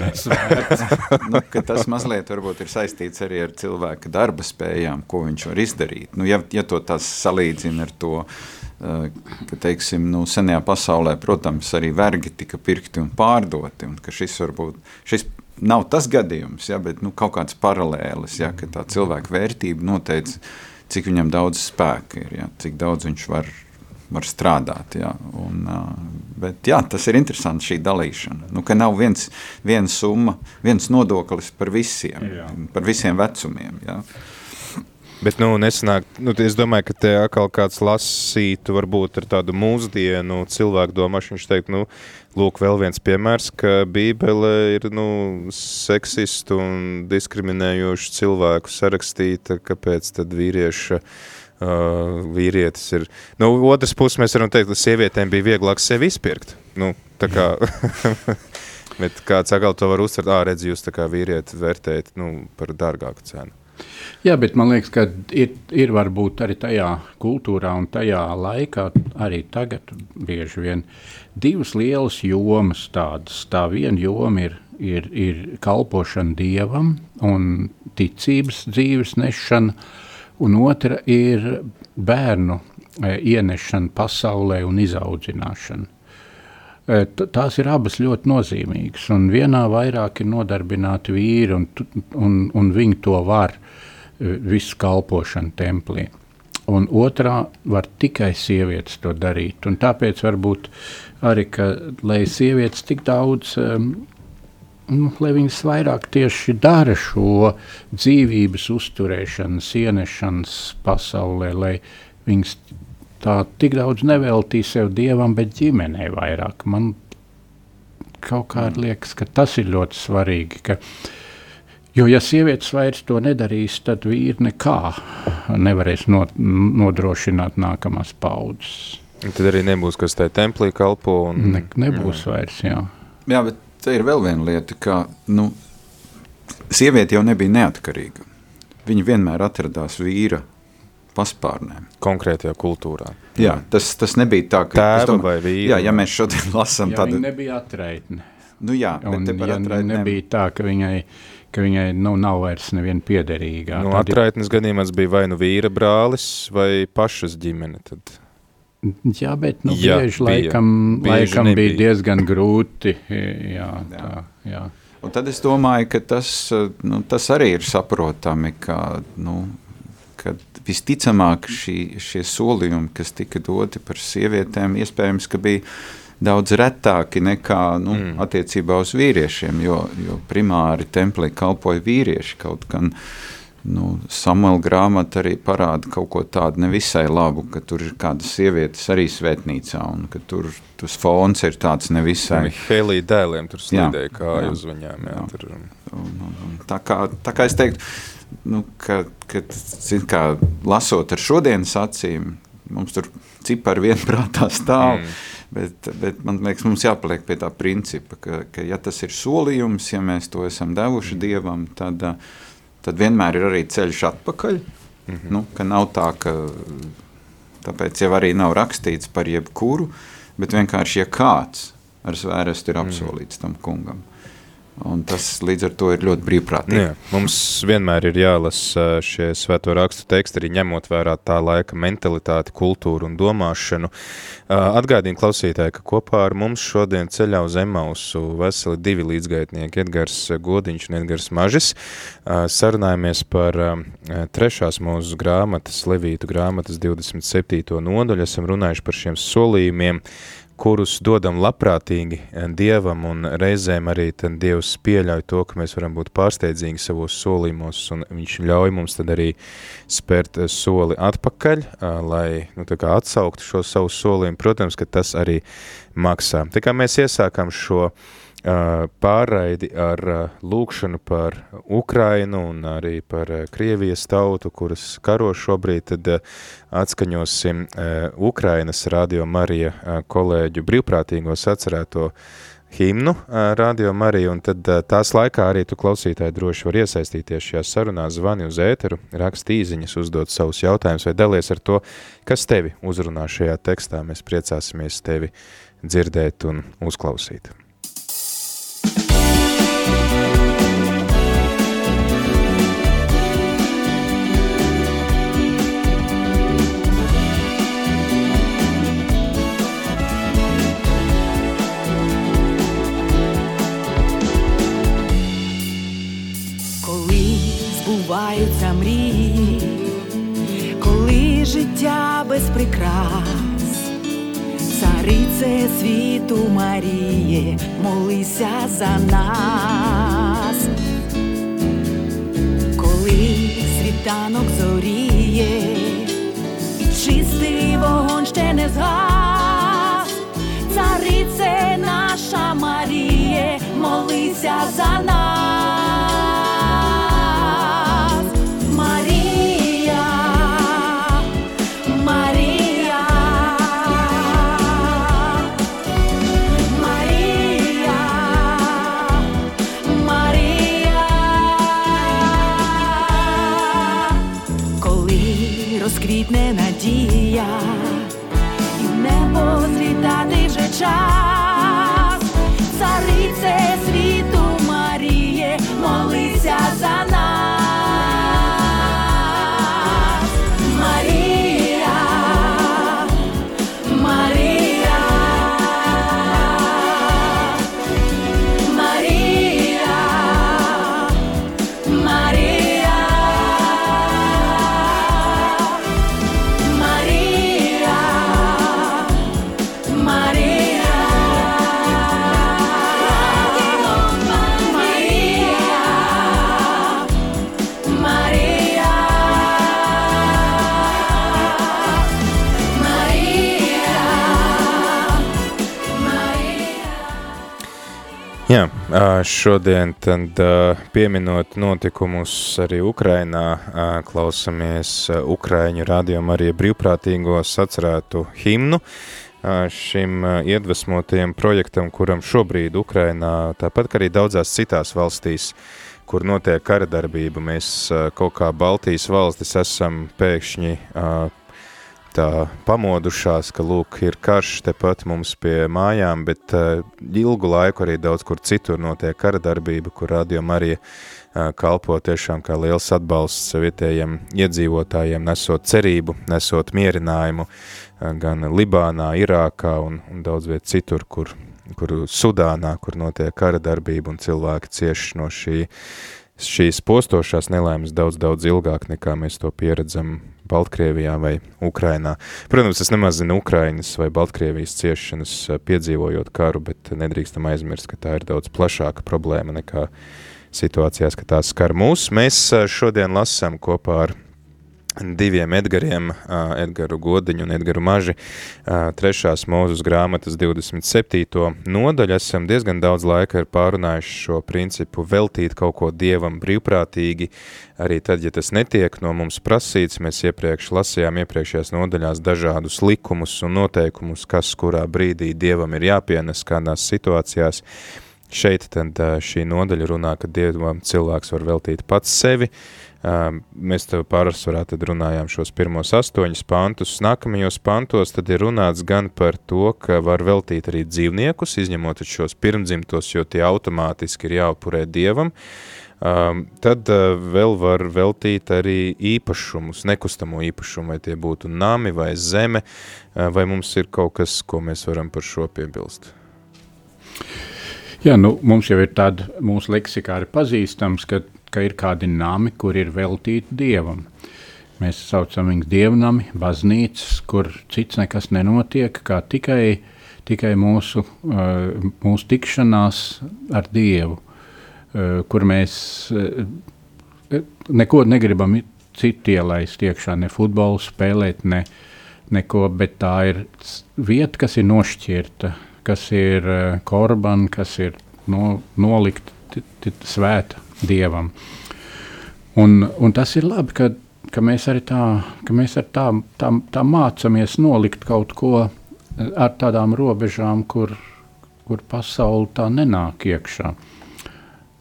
nu, tas mazliet varbūt ir saistīts arī ar cilvēka darba spējām, ko viņš var izdarīt. Nu, ja, ja to tas salīdzina ar to, uh, ka, teiksim, nu, senajā pasaulē, protams, arī vergi tika pirkti un pārdoti, un ka šis varbūt, šis nav tas gadījums, ja, bet nu, kaut kāds paralēlis, ja, ka tā cilvēka vērtība noteica, cik viņam daudz spēka ir, ja, cik daudz viņš var var strādāt. Jā. Un, bet, jā, tas ir interesanti šī dalīšana. Nu, ka nav viens, viena summa, viens nodoklis par visiem, jā. par visiem vecumiem. Jā. Bet, nu, nesanāk, nu, es domāju, ka te atkal kāds lasītu, varbūt ar tādu mūsdienu cilvēku domāšanu, viņš teikt, nu, lūk, vēl viens piemērs, ka Bībele ir, nu, seksistu un diskriminējošu cilvēku sarakstīta, kāpēc tad vīrieša uh, uh, vīrietis ir. Nu, otrs puses mēs varam teikt, ka sievietēm bija vieglāk sevi izpirkt. Nu, tā kā, bet kāds atkal to var uztvert, ā, redz, jūs tā kā vīrieti vērtējat nu, par dārgāku cenu. Jā, bet man liekas, ka ir, ir varbūt arī tajā kultūrā un tajā laikā, arī tagad bieži vien divas lielas jomas tādas. Tā viena joma ir, ir, ir kalpošana Dievam un ticības dzīves nešana, uh, un otra ir bērnu e, ienešana pasaulē un izaudzināšana. E, tās ir abas ļoti nozīmīgas, un vienā vairāk ir nodarbināti vīri, un, un, un viņi to var e, visu kalpošanu templī. Un otrā var tikai sievietes to darīt. Un tāpēc varbūt arī, ka, lai sievietes tik daudz um, nu, lai viņas vairāk tieši dara šo dzīvības uzturēšanas, ienešanas pasaulē, lai viņas tā tik daudz neveltī sev dievam, bet ģimenei vairāk. Man kaut kā mm. liekas, ka tas ir ļoti svarīgi. Ka, jo, ja sievietes vairs to nedarīs, tad vīri nekā nevarēs not, nodrošināt nākamās paudzes. Un tad arī nebūs, kas tajā templī kalpo. Un... Ne, nebūs jā. vairs, jā. Jā, bet te ir vēl viena lieta, ka nu, sieviete jau nebija neatkarīga. Viņa vienmēr atradās vīra paspārnē. Konkrētajā kultūrā. Jā, tas, tas nebija tā, ka tēva domāju, vai vīra. Jā, ja mēs šodien lasām tādu. Viņa nebija atraitne. Nu jā, un, bet ja nebija tā, ka viņai, ka viņai nu, nav vairs neviena piederīgā. Nu, atraitnes gadījumās bija vai nu vīra brālis vai pašas ģimene. Tad. Jā, bet nu, jā, bieži, bija, laikam, bieži laikam nebija. bija diezgan grūti. Jā, tā, jā. Un tad es domāju, ka tas, nu, tas arī ir saprotami, ka, nu, ka visticamāk šī, šie solījumi, kas tika doti par sievietēm, iespējams, ka bija daudz retāki nekā nu, mm. attiecībā uz vīriešiem, jo, jo primāri templī kalpoja vīrieši kaut gan. Nu, Samuela grāmata arī parāda kaut ko tādu nevisai labu, ka tur ir kādas sievietes arī svētnīcā, un ka tur tas fons ir tāds nevisai. Helija dēliem tur slīdēja kāju uz viņām. Jā, jā. Tur... Un, un, un, tā, kā, tā kā es teiktu, nu, ka, ka zin, kā, lasot ar šodienas acīm, mums tur cipari vienprātā stāv, mm. bet, bet man liekas, mums jāpaliek pie tā principa, ka, ka ja tas ir solījums, ja mēs to esam devuši mm. Dievam, tad uh, tad vienmēr ir arī ceļš atpakaļ. Mm -hmm. nu, nav tā, ka tāpēc jau arī nav rakstīts par jebkuru, bet vienkārši, ja kāds ar zvērestu ir mhm. apsolīts mm. tam kungam, Un tas līdz ar to ir ļoti brīvprātīgi. Jā, mums vienmēr ir jālasa šie svēto rakstu teksti, arī ņemot vērā tā laika mentalitāti, kultūru un domāšanu. Atgādīju klausītāji, ka kopā ar mums šodien ceļā uz Emausu veseli divi līdzgaitnieki, Edgars Godiņš un Edgars Mažis. Sarunājamies par trešās mūsu grāmatas, Levītu grāmatas 27. nodaļu, esam runājuši par šiem solījumiem, kurus dodam labprātīgi eh, Dievam, un reizēm arī tad Dievs pieļauj to, ka mēs varam būt pārsteidzīgi savos solījumos, un viņš ļauj mums tad arī spērt eh, soli atpakaļ, eh, lai nu, tā kā atsauktu šo savu solījumu. Protams, ka tas arī maksā. Tā kā mēs iesākam šo pārraidi ar lūkšanu par Ukrainu un arī par Krievijas tautu, kuras karo šobrīd, tad atskaņosim Ukrainas radio Marija kolēģu brīvprātīgos atcerēto himnu Radio Mariju, un tad tās laikā arī tu klausītāji droši var iesaistīties šajā sarunā, zvani uz ēteru, rakst īziņas, uzdot savus jautājumus vai dalies ar to, kas tevi uzrunā šajā tekstā. Mēs priecāsimies tevi dzirdēt un uzklausīt. Збуваються мрії, коли життя без прикрас, царице світу Маріє, молися за нас, коли світанок зоріє, чистий вогонь ще не згас, царице наша Маріє, молися за нас. child. Šodien tad pieminot notikumus arī Ukrainā, klausamies Ukraiņu rādījumu arī brīvprātīgo sacerētu himnu šim iedvesmotajam projektam, kuram šobrīd Ukrainā, tāpat kā arī daudzās citās valstīs, kur notiek kara darbība, mēs kaut kā Baltijas valstis esam pēkšņi tā pamodušās, ka lūk, ir karš tepat mums pie mājām, bet uh, ilgu laiku arī daudz kur citur notiek kara darbība, kur radio Marija uh, kalpo tiešām kā liels atbalsts vietējiem iedzīvotājiem, nesot cerību, nesot mierinājumu uh, gan Libānā, Irākā un, un daudz viet citur, kur, kur Sudānā, kur notiek kara darbība un cilvēki cieši no šī, šīs postošās nelēmas daudz, daudz ilgāk nekā mēs to pieredzam Baltkrievijā vai Ukrainā. Protams, es nemaz zinu Ukrainas vai Baltkrievijas ciešanas eh, piedzīvojot karu, bet nedrīkstam aizmirst, ka tā ir daudz plašāka problēma nekā situācijās, ka tās skar mūs. Mēs eh, šodien lasām kopā ar diviem Edgariem, Edgaru Godiņu un Edgaru Maži, trešās mūzus grāmatas 27. nodaļu. Esam diezgan daudz laika pārunājuši šo principu veltīt kaut ko Dievam brīvprātīgi, arī tad, ja tas netiek no mums prasīts, mēs iepriekš lasījām iepriekšējās nodaļās dažādus likumus un noteikumus, kas kurā brīdī Dievam ir jāpienes kādās situācijās. Šeit tad šī nodaļa runā, ka Dievam cilvēks var veltīt pats sevi, uh, Mēs tev pārsvarā tad runājām šos pirmos astoņus pantus. Nākamajos pantos tad ir runāts gan par to, ka var veltīt arī dzīvniekus, izņemot šos pirmdzimtos, jo tie automātiski ir jāupurē dievam. Um, tad uh, vēl var veltīt arī īpašumus, nekustamo īpašumu, vai tie būtu nami vai zeme, uh, vai mums ir kaut kas, ko mēs varam par šo piebilst? Jā, nu, mums jau ir tāda mūsu leksikā arī pazīstams, ka ka ir kādi nami, kur ir veltīti dievam. Mēs saucam viņus dievnami, baznīcas, kur cits nekas nenotiek, kā tikai, tikai mūsu, uh, mūsu tikšanās ar Dievu, uh, kur mēs uh, neko negribam citu ielaist iekšā, ne futbolu spēlēt, ne neko, bet tā ir vieta, kas ir nošķirta, kas ir korban, kas ir no, nolikt t- t- svēta dievam. Un, un tas ir labi, ka, ka mēs arī tā, mēs arī tā, tā, tā mācāmies nolikt kaut ko ar tādām robežām, kur, kur pasaule tā nenāk iekšā.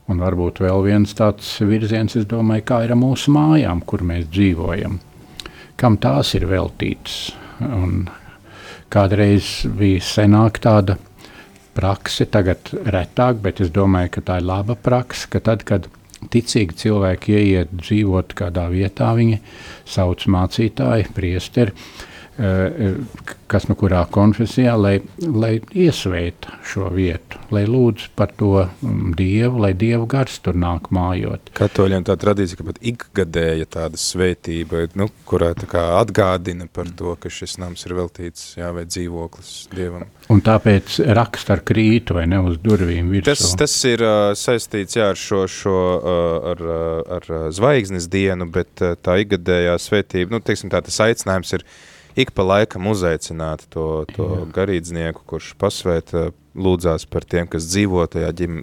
Un varbūt vēl viens tāds virziens, es domāju, kā ir ar mūsu mājām, kur mēs dzīvojam. Kam tās ir veltītas? Un kādreiz bija senāk tāda prakse, tagad retāk, bet es domāju, ka tā ir laba prakse, ka tad, kad ticīgi cilvēki ieiet dzīvot kādā vietā, viņi sauc mācītāju, priesteri, kas nu kurā konfesijā, lai, lai iesvēta šo vietu, lai lūdz par to mm, Dievu, lai Dievu gars tur nāk mājot. Katoļiem tā tradīcija, ka pat ikgadēja tāda svētība, nu, kurā tā kā atgādina par to, ka šis nams ir veltīts, jā, vai dzīvoklis Dievam. Un tāpēc raksta ar krītu vai ne uz durvīm virsū. Tas, tas ir uh, saistīts jā, ar šo, šo uh, ar, uh, ar uh, zvaigznes dienu, bet uh, tā ikgadējā svētība, nu, teiksim tā, tas aicinājums ir ik pa laikam uzaicināt to, to garīdznieku, kurš pasvēta, lūdzās par tiem, kas dzīvo tajā ģim,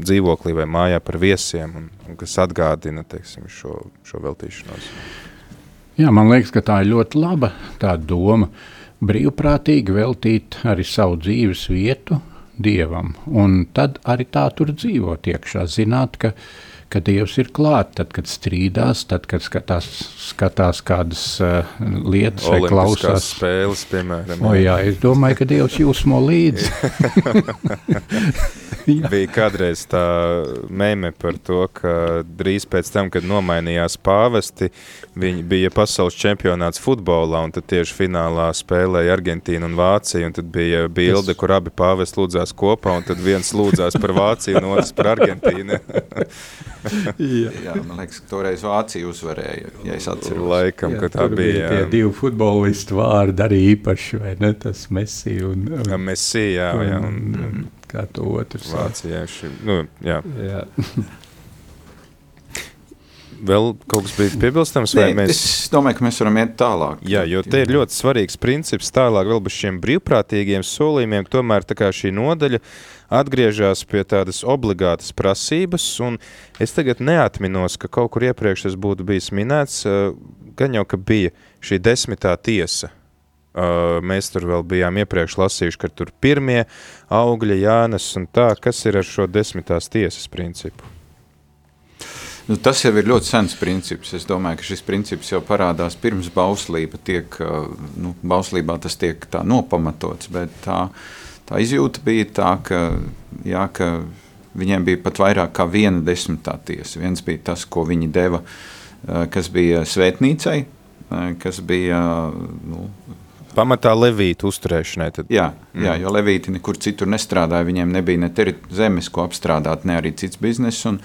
dzīvoklī vai mājā par viesiem, un, un kas atgādina, teiksim, šo, šo veltīšanos. Jā, man liekas, ka tā ir ļoti laba tā doma. Brīvprātīgi veltīt arī savu dzīves vietu dievam, un tad arī tā tur dzīvot iekšā, zināt, ka, ka dievs ir klāt, tad, kad strīdās, tad, kad skatās, skatās kādas uh, lietas vai klausās. spēles, piemēram. O, jā, es domāju, ka dievs jūsmo līdzi. Bija kādreiz tā meme par to, ka drīz pēc tam, kad nomainījās pāvesti, viņi bija pasaules čempionāts futbolā, un tad tieši finālā spēlēja Argentīnu un Vāciju, un tad bija bilde, kur abi pāvesti lūdzās kopā, un tad viens lūdzās par Vāciju un otrs par Argentīnu. Jā, man liekas, ka toreiz Vācija uzvarēja, ja es atceros. Laikam, ka tā bija. Tie jā. divi futbolistu vārdi arī īpaši, vai ne? Tas Messi un, un, Messi, jā, jā, un, un, un kā to otrs. sauc. vācieši. Nu, jā. Jā. Vēl kaut kas bija piebilstams, Nē, mēs... Es domāju, ka mēs varam iet tālāk. Jā, jo te ir ļoti svarīgs princips tālāk vēl bez šiem brīvprātīgiem solījumiem, tomēr šī nodaļa atgriežas pie tādas obligātas prasības, un es tagad neatminos, ka kaut kur iepriekš tas būtu bijis minēts, gan jau, ka bija šī desmitā tiesa. Uh, mēs tur vēl bijām iepriekš lasījuši, ka tur pirmie augļi Jānes un tā, kas ir ar šo desmitās tiesas principu? Nu, tas jau ir ļoti sens princips. Es domāju, ka šis princips jau parādās pirms bauslība tiek, uh, nu, bauslībā tas tiek nopamatots, bet tā, tā izjūta bija tā, ka, jā, ka viņiem bija pat vairāk kā viena desmitā tiesa. Viens bija tas, ko viņi deva, uh, kas bija svētnīcai, uh, kas bija, nu, Pamatā levītu uzturēšanai. Tad, Jā, jā, jo Levīti nekur citur nestrādāja. Viņiem nebija ne zemes, ko apstrādāt, ne arī cits bizness. Un,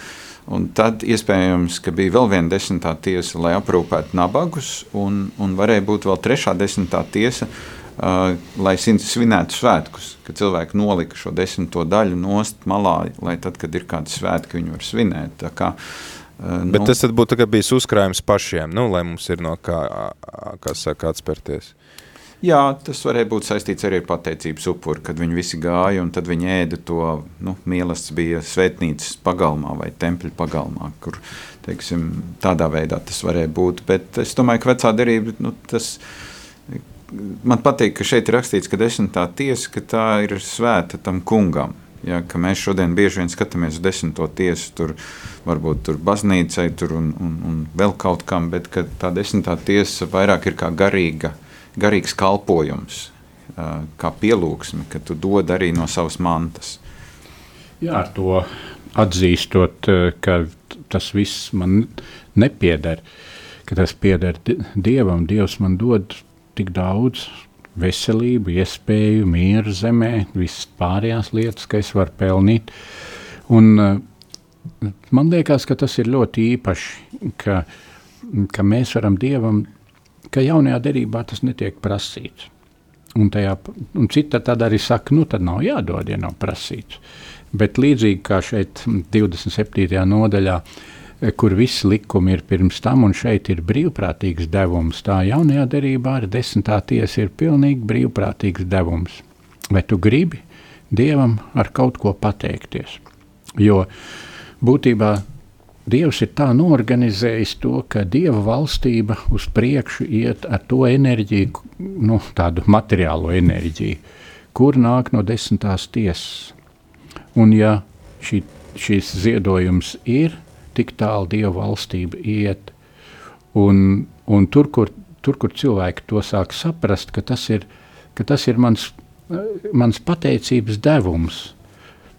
un tad iespējams, ka bija vēl viena desmitā tiesa, lai aprūpētu nabagus, un, un varēja būt vēl trešā desmitā tiesa, uh, lai svinētu svētkus. Kad cilvēki nolika šo desmito daļu nost malā, lai tad, kad ir kādi svētki, viņi var svinēt. Tā Kā, uh, Bet tas tad būtu bijis uzkrājums pašiem, nu, lai mums ir no kā, kā saka, atspērties. Jā, tas varēja būt saistīts arī ar pateicības upuri, kad viņi visi gāja un tad viņi ēda to nu, mīlestības bija svētnīcas pagalmā vai tempļa pagalmā, kur teiksim, tādā veidā tas varēja būt. Bet es domāju, ka vecā derība, nu, tas man patīk, ka šeit ir rakstīts, ka desmitā tiesa, ka tā ir svēta tam kungam. Ja, mēs šodien bieži vien skatāmies uz desmito tiesu, tur varbūt tur baznīcai tur un, un, un vēl kaut kam, bet tā desmitā tiesa vairāk ir kā garīga, garīgs kalpojums, kā pielūgsme, ka tu dod arī no savas mantas. Jā, ar to atzīstot, ka tas viss man nepieder, ka tas pieder di- Dievam. Dievs man dod tik daudz veselību, iespēju, mieru zemē, visas pārējās lietas, ka es varu pelnīt. Un, man liekas, ka tas ir ļoti īpaši, ka, ka mēs varam Dievam, ka jaunajā derībā tas netiek prasīts. Un, tajā, un cita tad arī saka, nu tad nav jādod, ja nav prasīts. Bet līdzīgi kā šeit mm, 27. nodaļā, eh, kur visi likumi ir pirms tam, un šeit ir brīvprātīgs devums, tā jaunajā derībā arī desmitā tiesa ir pilnīgi brīvprātīgs devums. Vai tu gribi Dievam ar kaut ko pateikties. Jo būtībā Dievs ir tā norganizējis to, ka Dieva valstība uz priekšu iet ar to enerģiju, nu, tādu materiālo enerģiju, kur nāk no desmitās tiesas. Un ja šī, šīs ziedojums ir, tik tālu Dieva valstība iet, un, un tur, kur, tur, kur cilvēki to sāk saprast, ka tas ir, ka tas ir mans, mans pateicības devums –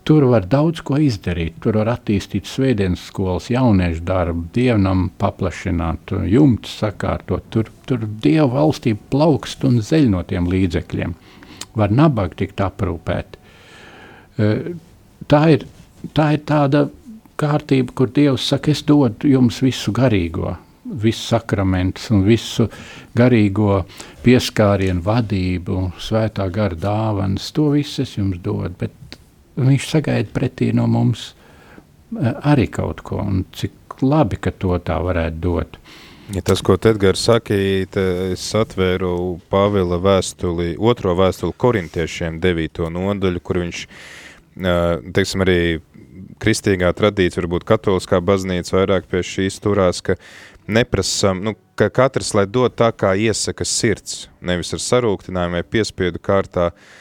Tur var daudz ko izdarīt. Tur var attīstīt svētdienas skolas, jauniešu darbu, dievnam paplašināt, jumtus sakārtot. Tur, tur dievu valstī plaukst un zeļ no tiem līdzekļiem. Var nabaga tikt aprūpēt. E, tā ir, tā ir tāda kārtība, kur Dievs saka, es dodu jums visu garīgo, visu sakramentus un visu garīgo pieskārienu vadību, svētā gara dāvanas. To visu es jums dodu, bet viņš sagaida pretī no mums eh, arī kaut ko, un cik labi, ka to tā varētu dot. Ja tas, ko Edgars saka, es atvēru Pāvila vēstuli, otro vēstuli korintiešiem devīto nodaļu, kur viņš, eh, teiksim, arī kristīgā tradīcija, varbūt katoliskā baznīca vairāk pie šīs turās, ka neprasam, nu, ka katrs, lai dod tā, kā iesaka sirds, nevis ar sarūktinājumu vai piespiedu kārtā, uh,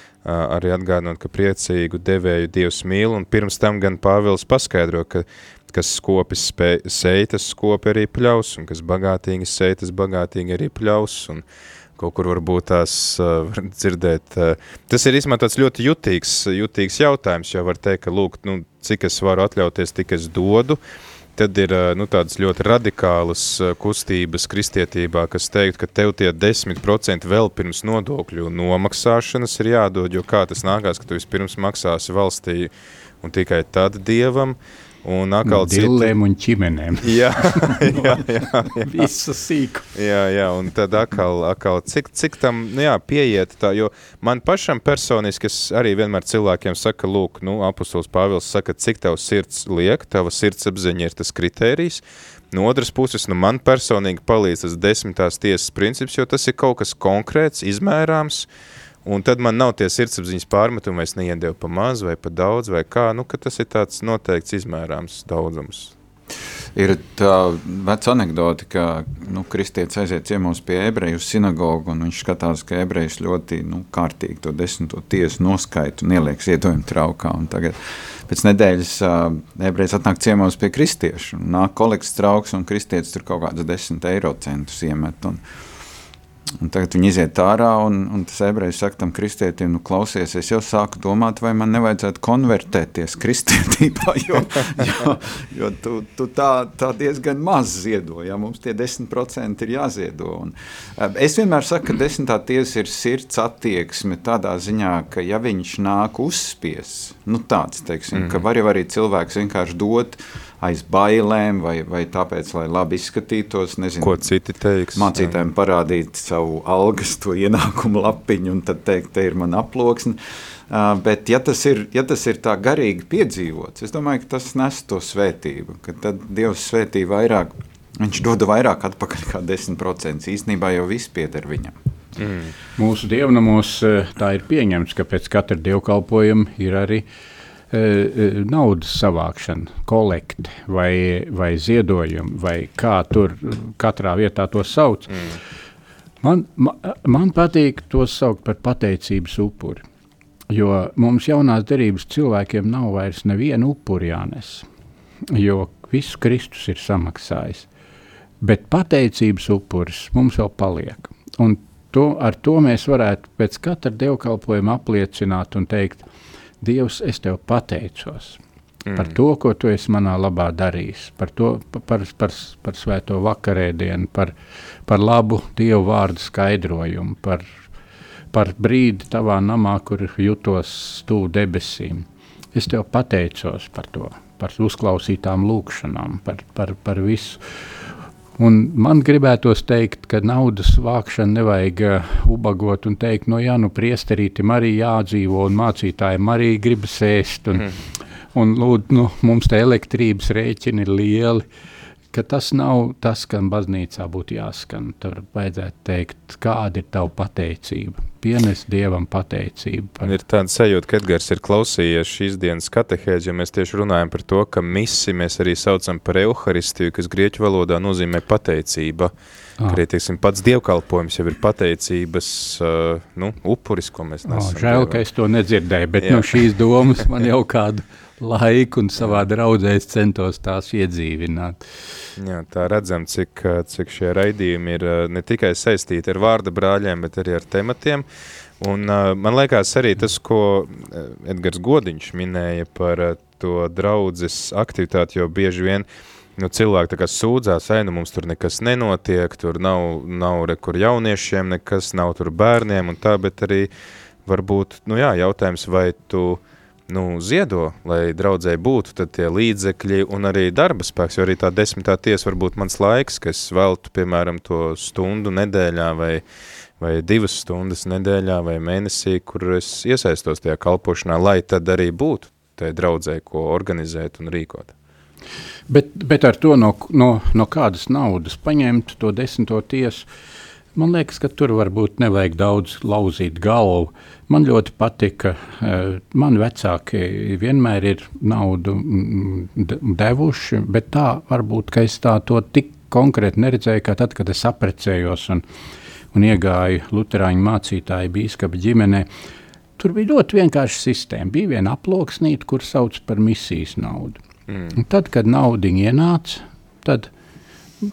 arī atgādinot, ka priecīgu devēju Dievs mīl, un pirms tam gan Pāvils paskaidro, ka kas skopis seitas skopi arī pļaus, un kas bagātīgi seitas bagātīgi arī pļaus, un kaut kur varbūt tās uh, var dzirdēt. Uh, tas ir īstenībā tāds ļoti jutīgs, jutīgs jautājums, jo var teikt, ka lūk, nu, cik es varu atļauties, tik es dodu, uh, Tad ir nu, tādas ļoti radikālas kustības kristietībā, kas teikt, ka tev tie 10% vēl pirms nodokļu nomaksāšanas ir jādod, jo kā tas nākās, ka tu vispirms maksāsi valstī un tikai tad dievam, uh, Un atkal no dillēm un ķimenēm. jā, jā, jā, jā. Visu sīku. Jā, jā, un tad atkal, atkal cik, cik tam, nu jā, pieiet tā, jo man pašam personiski, es arī vienmēr cilvēkiem saka, lūk, nu, apustuls Pāvils saka, cik tev sirds liek, tava sirdsapziņa ir tas kritērijs, No otras puses, nu man personīgi palīdz tas desmitās tiesas princips, jo tas ir kaut kas konkrēts, izmērāms, uh, Un tad man nav tie sirdsapziņas pārmetumi, vai es neiedevu pa maz vai pa daudz, vai kā, nu, tas ir tāds noteikts izmērāms daudzums. Ir tā veca anekdote, ka nu, kristietis aiziet ciemos pie ebreju sinagogu, un viņš skatās, ka ebrejs ļoti nu, kārtīgi to desmito tiesu noskaita un ieliek ziedojumu traukā. Un tagad pēc nedēļas uh, ebrejs atnāk ciemos pie kristiešu, un nāk kolekts trauks, un kristietis tur kaut kādus desmit eiro centus iemet. Un, Un tagad viņi iziet ārā, un, un tas ebrejs saka tam kristietim, nu, klausies, es jau sāku domāt, vai man nevajadzētu konvertēties kristietībā, jo, jo, jo tu, tu tā, tā diezgan maz ziedo, ja mums tie 10% ir jāziedo. Un, es vienmēr saku, ka desmitā tiesa ir sirds attieksme tādā ziņā, ka ja viņš nāk uzspies, nu tāds, teiksim, mm. ka var jau arī cilvēks vienkārši dot, uh, aiz bailēm, vai, vai tāpēc, lai labi izskatītos. Nezinu, Ko citi teiks? Mācītājiem parādīt savu algas, to ienākumu lapiņu, un tad teikt, te ir man aploksne. Uh, bet, ja tas, ir, ja tas ir tā garīgi piedzīvots, es domāju, ka tas nes to svētību. Tad Dievs svētī vairāk, viņš dod vairāk atpakaļ kā 10%. Īsnībā jau viss pieder viņam. Mm. Mūsu dievnamos tā ir pieņemts, ka pēc katra dievkalpojuma ir arī uh, naudas savākšana, kolekte vai, vai ziedojumi, vai kā tur katrā vietā to sauc. Mm. Man, man, man patīk to saukt par pateicības upuri. Jo mums jaunās derības cilvēkiem nav vairs neviena upuri jānes, jo visu Kristus ir samaksājis. Bet pateicības upuris mums vēl paliek. Un to, ar to mēs varētu pēc katra dievkalpojuma apliecināt un teikt, Dievs, es tev pateicos mm. par to, ko tu esi manā labā darījis, par, to, par, par, par svēto vakarēdienu, par, par labu Dievu vārdu skaidrojumu, par, par brīdi tavā namā, kur jutos stūv debesīm. Es tev pateicos par to, par uzklausītām lūkšanām, par, par, par visu. Un man gribētos teikt, ka naudas vākšanu nevajag uh, ubagot un teikt, no jā, nu priesterītim arī jādzīvo un mācītājiem arī gribas ēst. Un, mm. un lūd, nu, mums te elektrības rēķini ir lieli. tas nav tas, kam baznīcā būtu jāskan. Tur vajadzētu teikt, kāda ir tava pateicība. Pienes Dievam pateicību. Par... Ir tāda sajūta, ka Edgars ir klausījies šīs dienas katehēzi, jo mēs tieši runājam par to, ka misi mēs arī saucam par euharistiju, kas grieķu valodā nozīmē pateicība. Oh. Arī, teiksim, pats dievkalpojums jau ir pateicības uh, nu, upuris, ko mēs nesam. Oh, žēl, ka es to nedzirdēju, bet Jā. nu, šīs domas man jau kādu laiku un savā draudzē es centos tās iedzīvināt. Jā, tā redzam, cik, cik šie raidījumi ir ne tikai saistīti ar vārda brāļiem, bet arī ar tematiem. Un man liekas arī tas, ko Edgars Godiņš minēja par to draudzes aktivitāti, jo bieži vien nu, cilvēki kā sūdzās, ai, nu mums tur nekas nenotiek, tur nav, nav re, kur jauniešiem nekas, nav tur bērniem un tā, bet arī varbūt, nu jā, jautājums, vai tu nu, ziedo, lai draudzēji būtu tie līdzekļi un arī darba spēks, jo arī tā desmitā tiesa var būt mans laiks, kas veltu, piemēram, to stundu nedēļā vai, vai divas stundas nedēļā vai mēnesī, kur es iesaistos tajā kalpošanā, lai tad arī būtu tai draudzēji, ko organizēt un rīkot. Bet, bet ar to no, no, no kādas naudas paņemt to desmito tiesu, Man liekas, ka tur varbūt nevajag daudz lauzīt galvu. Man ļoti patika, eh, man vecāki vienmēr ir naudu mm, devuši, bet tā varbūt, ka es tā to tik konkrēti neredzēju, kā tad, kad es aprecējos un, un iegāju Lutāņu mācītāju biskupa ģimenē. Tur bija ļoti vienkārša sistēma. Bija viena aploksnīte, kur sauc par misijas naudu. Mm. Un tad, kad nauda ienāca, tad,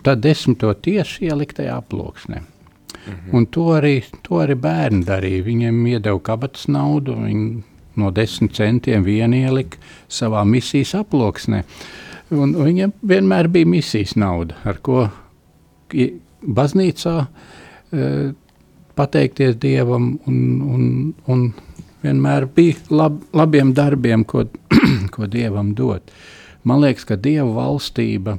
tad desmito tiesu ielikt tajā aploksnē. -hmm. Un to arī, to arī bērni darīja. Viņiem iedeva kabatas naudu, viņi no desmit centiem vienu ielika savā misijas aploksnē. Un viņiem vienmēr bija misijas nauda, ar ko baznīcā e, pateikties Dievam un, un, un vienmēr bija lab, labiem darbiem, ko, ko Dievam dot. Man liekas, ka Dieva valstība,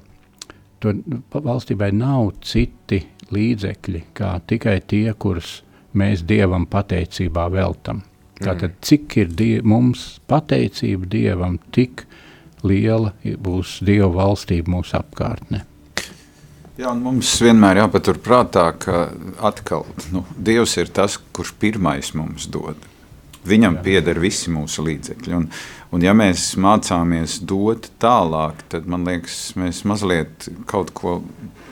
to valstībai nav citi līdzekļi, kā tikai tie, kurus mēs Dievam pateicībā veltam. Tātad, mm. cik ir die, mums pateicība Dievam, tik liela būs Dieva valstība mūsu apkārtnē. Jā, mums vienmēr jāpatur prātā, ka atkal nu, Dievs ir tas, kurš pirmais mums dod. Viņam pieder visi mūsu līdzekļi. Un, un ja mēs mācāmies dot tālāk, tad man liekas, mēs mazliet kaut ko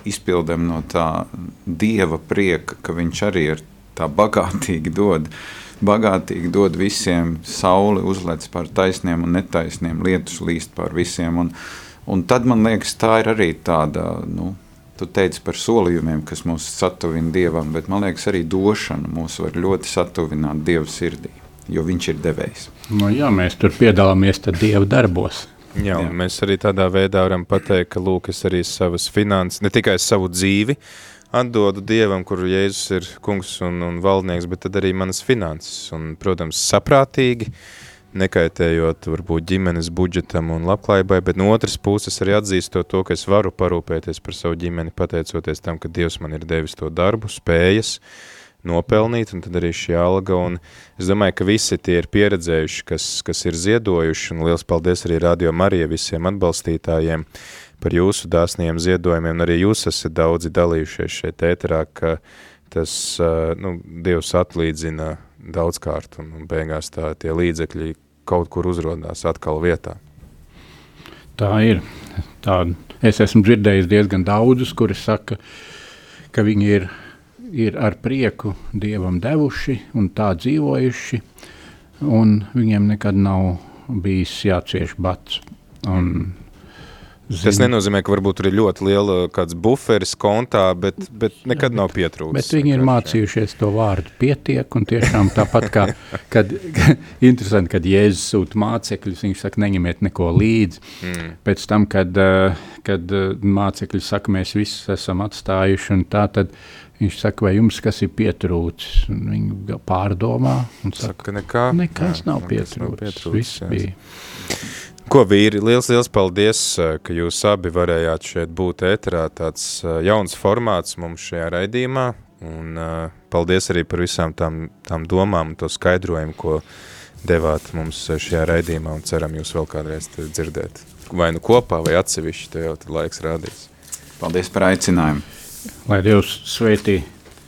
izpildam no tā dieva prieka, ka viņš arī ir tā bagātīgi dod. Bagātīgi dod visiem, saule uzlec pār taisniem un netaisniem, lietus līst pār visiem. Un, un tad man liekas, tā ir arī tāda, nu, tu teici par solījumiem, kas mūs satuvina Dievam, bet man liekas arī došana mūs var ļoti satuvināt Dieva sirdī, jo viņš ir devējs. Nu jā, mēs tur piedalāmies Dieva darbos. Jā, Jā. mēs arī tādā veidā varam pateikt, ka lūk, es arī savas finanses, ne tikai savu dzīvi atdodu Dievam, kur Jēzus ir kungs un, un valdnieks, bet tad arī manas finanses. Un, protams, saprātīgi, nekaitējot varbūt ģimenes budžetam un labklājībai, bet no otras puses arī atzīstot to, ka es varu parūpēties par savu ģimeni, pateicoties tam, ka Dievs man ir devis to darbu, spējas, uh, nopelnīt, un tad arī šī alga, un es domāju, ka visi tie ir pieredzējuši, kas, kas ir ziedojuši, un liels paldies arī Radio Marija visiem atbalstītājiem par jūsu dāsniem ziedojumiem, un arī jūs esat daudzi dalījušies šeit ēterā, ka tas, nu, Dievs atlīdzina daudzkārt, un, un beigās tā tie līdzekļi kaut kur uzrodās atkal vietā. Tā ir. Tā, es esmu dzirdējis diezgan daudzus, kuri saka, ka viņi ir ir ar prieku dievam devuši un tā dzīvojuši, un viņiem nekad nav bijis jācieš bats. Un, Zin. Tas nenozīmē, ka varbūt tur ir ļoti liela buferis kontā, bet, bet nekad bet, nav pietrūcis. Bet viņi ir mācījušies to vārdu pietiek, un tiešām tāpat kā, kad, interesanti, kad Jēzus sūta mācekļus, viņš saka, neņemiet neko līdzi. Mm. Pēc tam, kad, eh, kad eh, mācekļi saka, mēs visus esam atstājuši, un tā tad Viņš saka, vai jums kas ir pietrūcis? Viņi pārdomā un saka, saka nekā, nekas jā, nav pietrūcis. Viss bija. Ko vīri, liels, liels paldies, ka jūs abi varējāt šeit būt ēterā, tāds jauns formāts mums šajā raidījumā, un paldies arī par visām tām, tām domām un to skaidrojumu, ko devāt mums šajā raidījumā, un ceram jūs vēl kādreiz dzirdēt. Vai nu kopā, vai atsevišķi, te jau laiks rādīs. Paldies par aicinājumu. Lai Dievs sveitī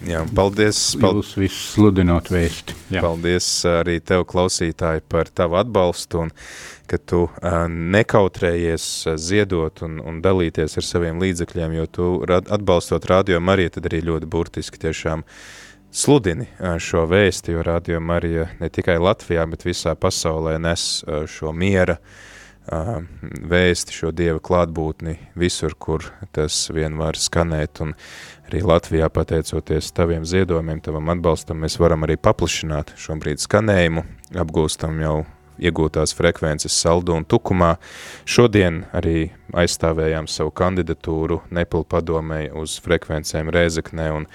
Jā, paldies, paldies. visus sludinot vēsti. Jā. Paldies arī tev, klausītāji, par tavu atbalstu un ka tu nekautrējies ziedot un, un dalīties ar saviem līdzekļiem, jo tu atbalstot Radio Mariju, tad arī ļoti burtiski tiešām sludini šo vēsti, jo Radio Marija ne tikai Latvijā, bet visā pasaulē nes šo miera vēsti, šo Dieva klātbūtni visur, kur tas vien var skanēt. Un arī Latvijā pateicoties taviem ziedojumiem, tavam atbalstam, mēs varam arī paplašināt šobrīd skanējumu, apgūstam jau iegūtās frekvences saldu un tukumā. Šodien arī aizstāvējām savu kandidatūru Nepal padomēji uz frekvencēm Rēzeknē un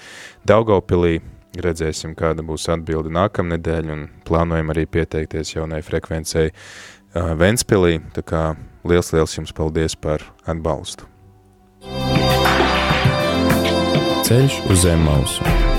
Daugaupilī. Redzēsim, kāda būs atbilde nākamnedēļ un plānojam arī pieteikties jaunai frekvencei uh, Ventspilī. Tā kā liels, liels jums paldies par atbalstu. Ceļš uz zem mausu.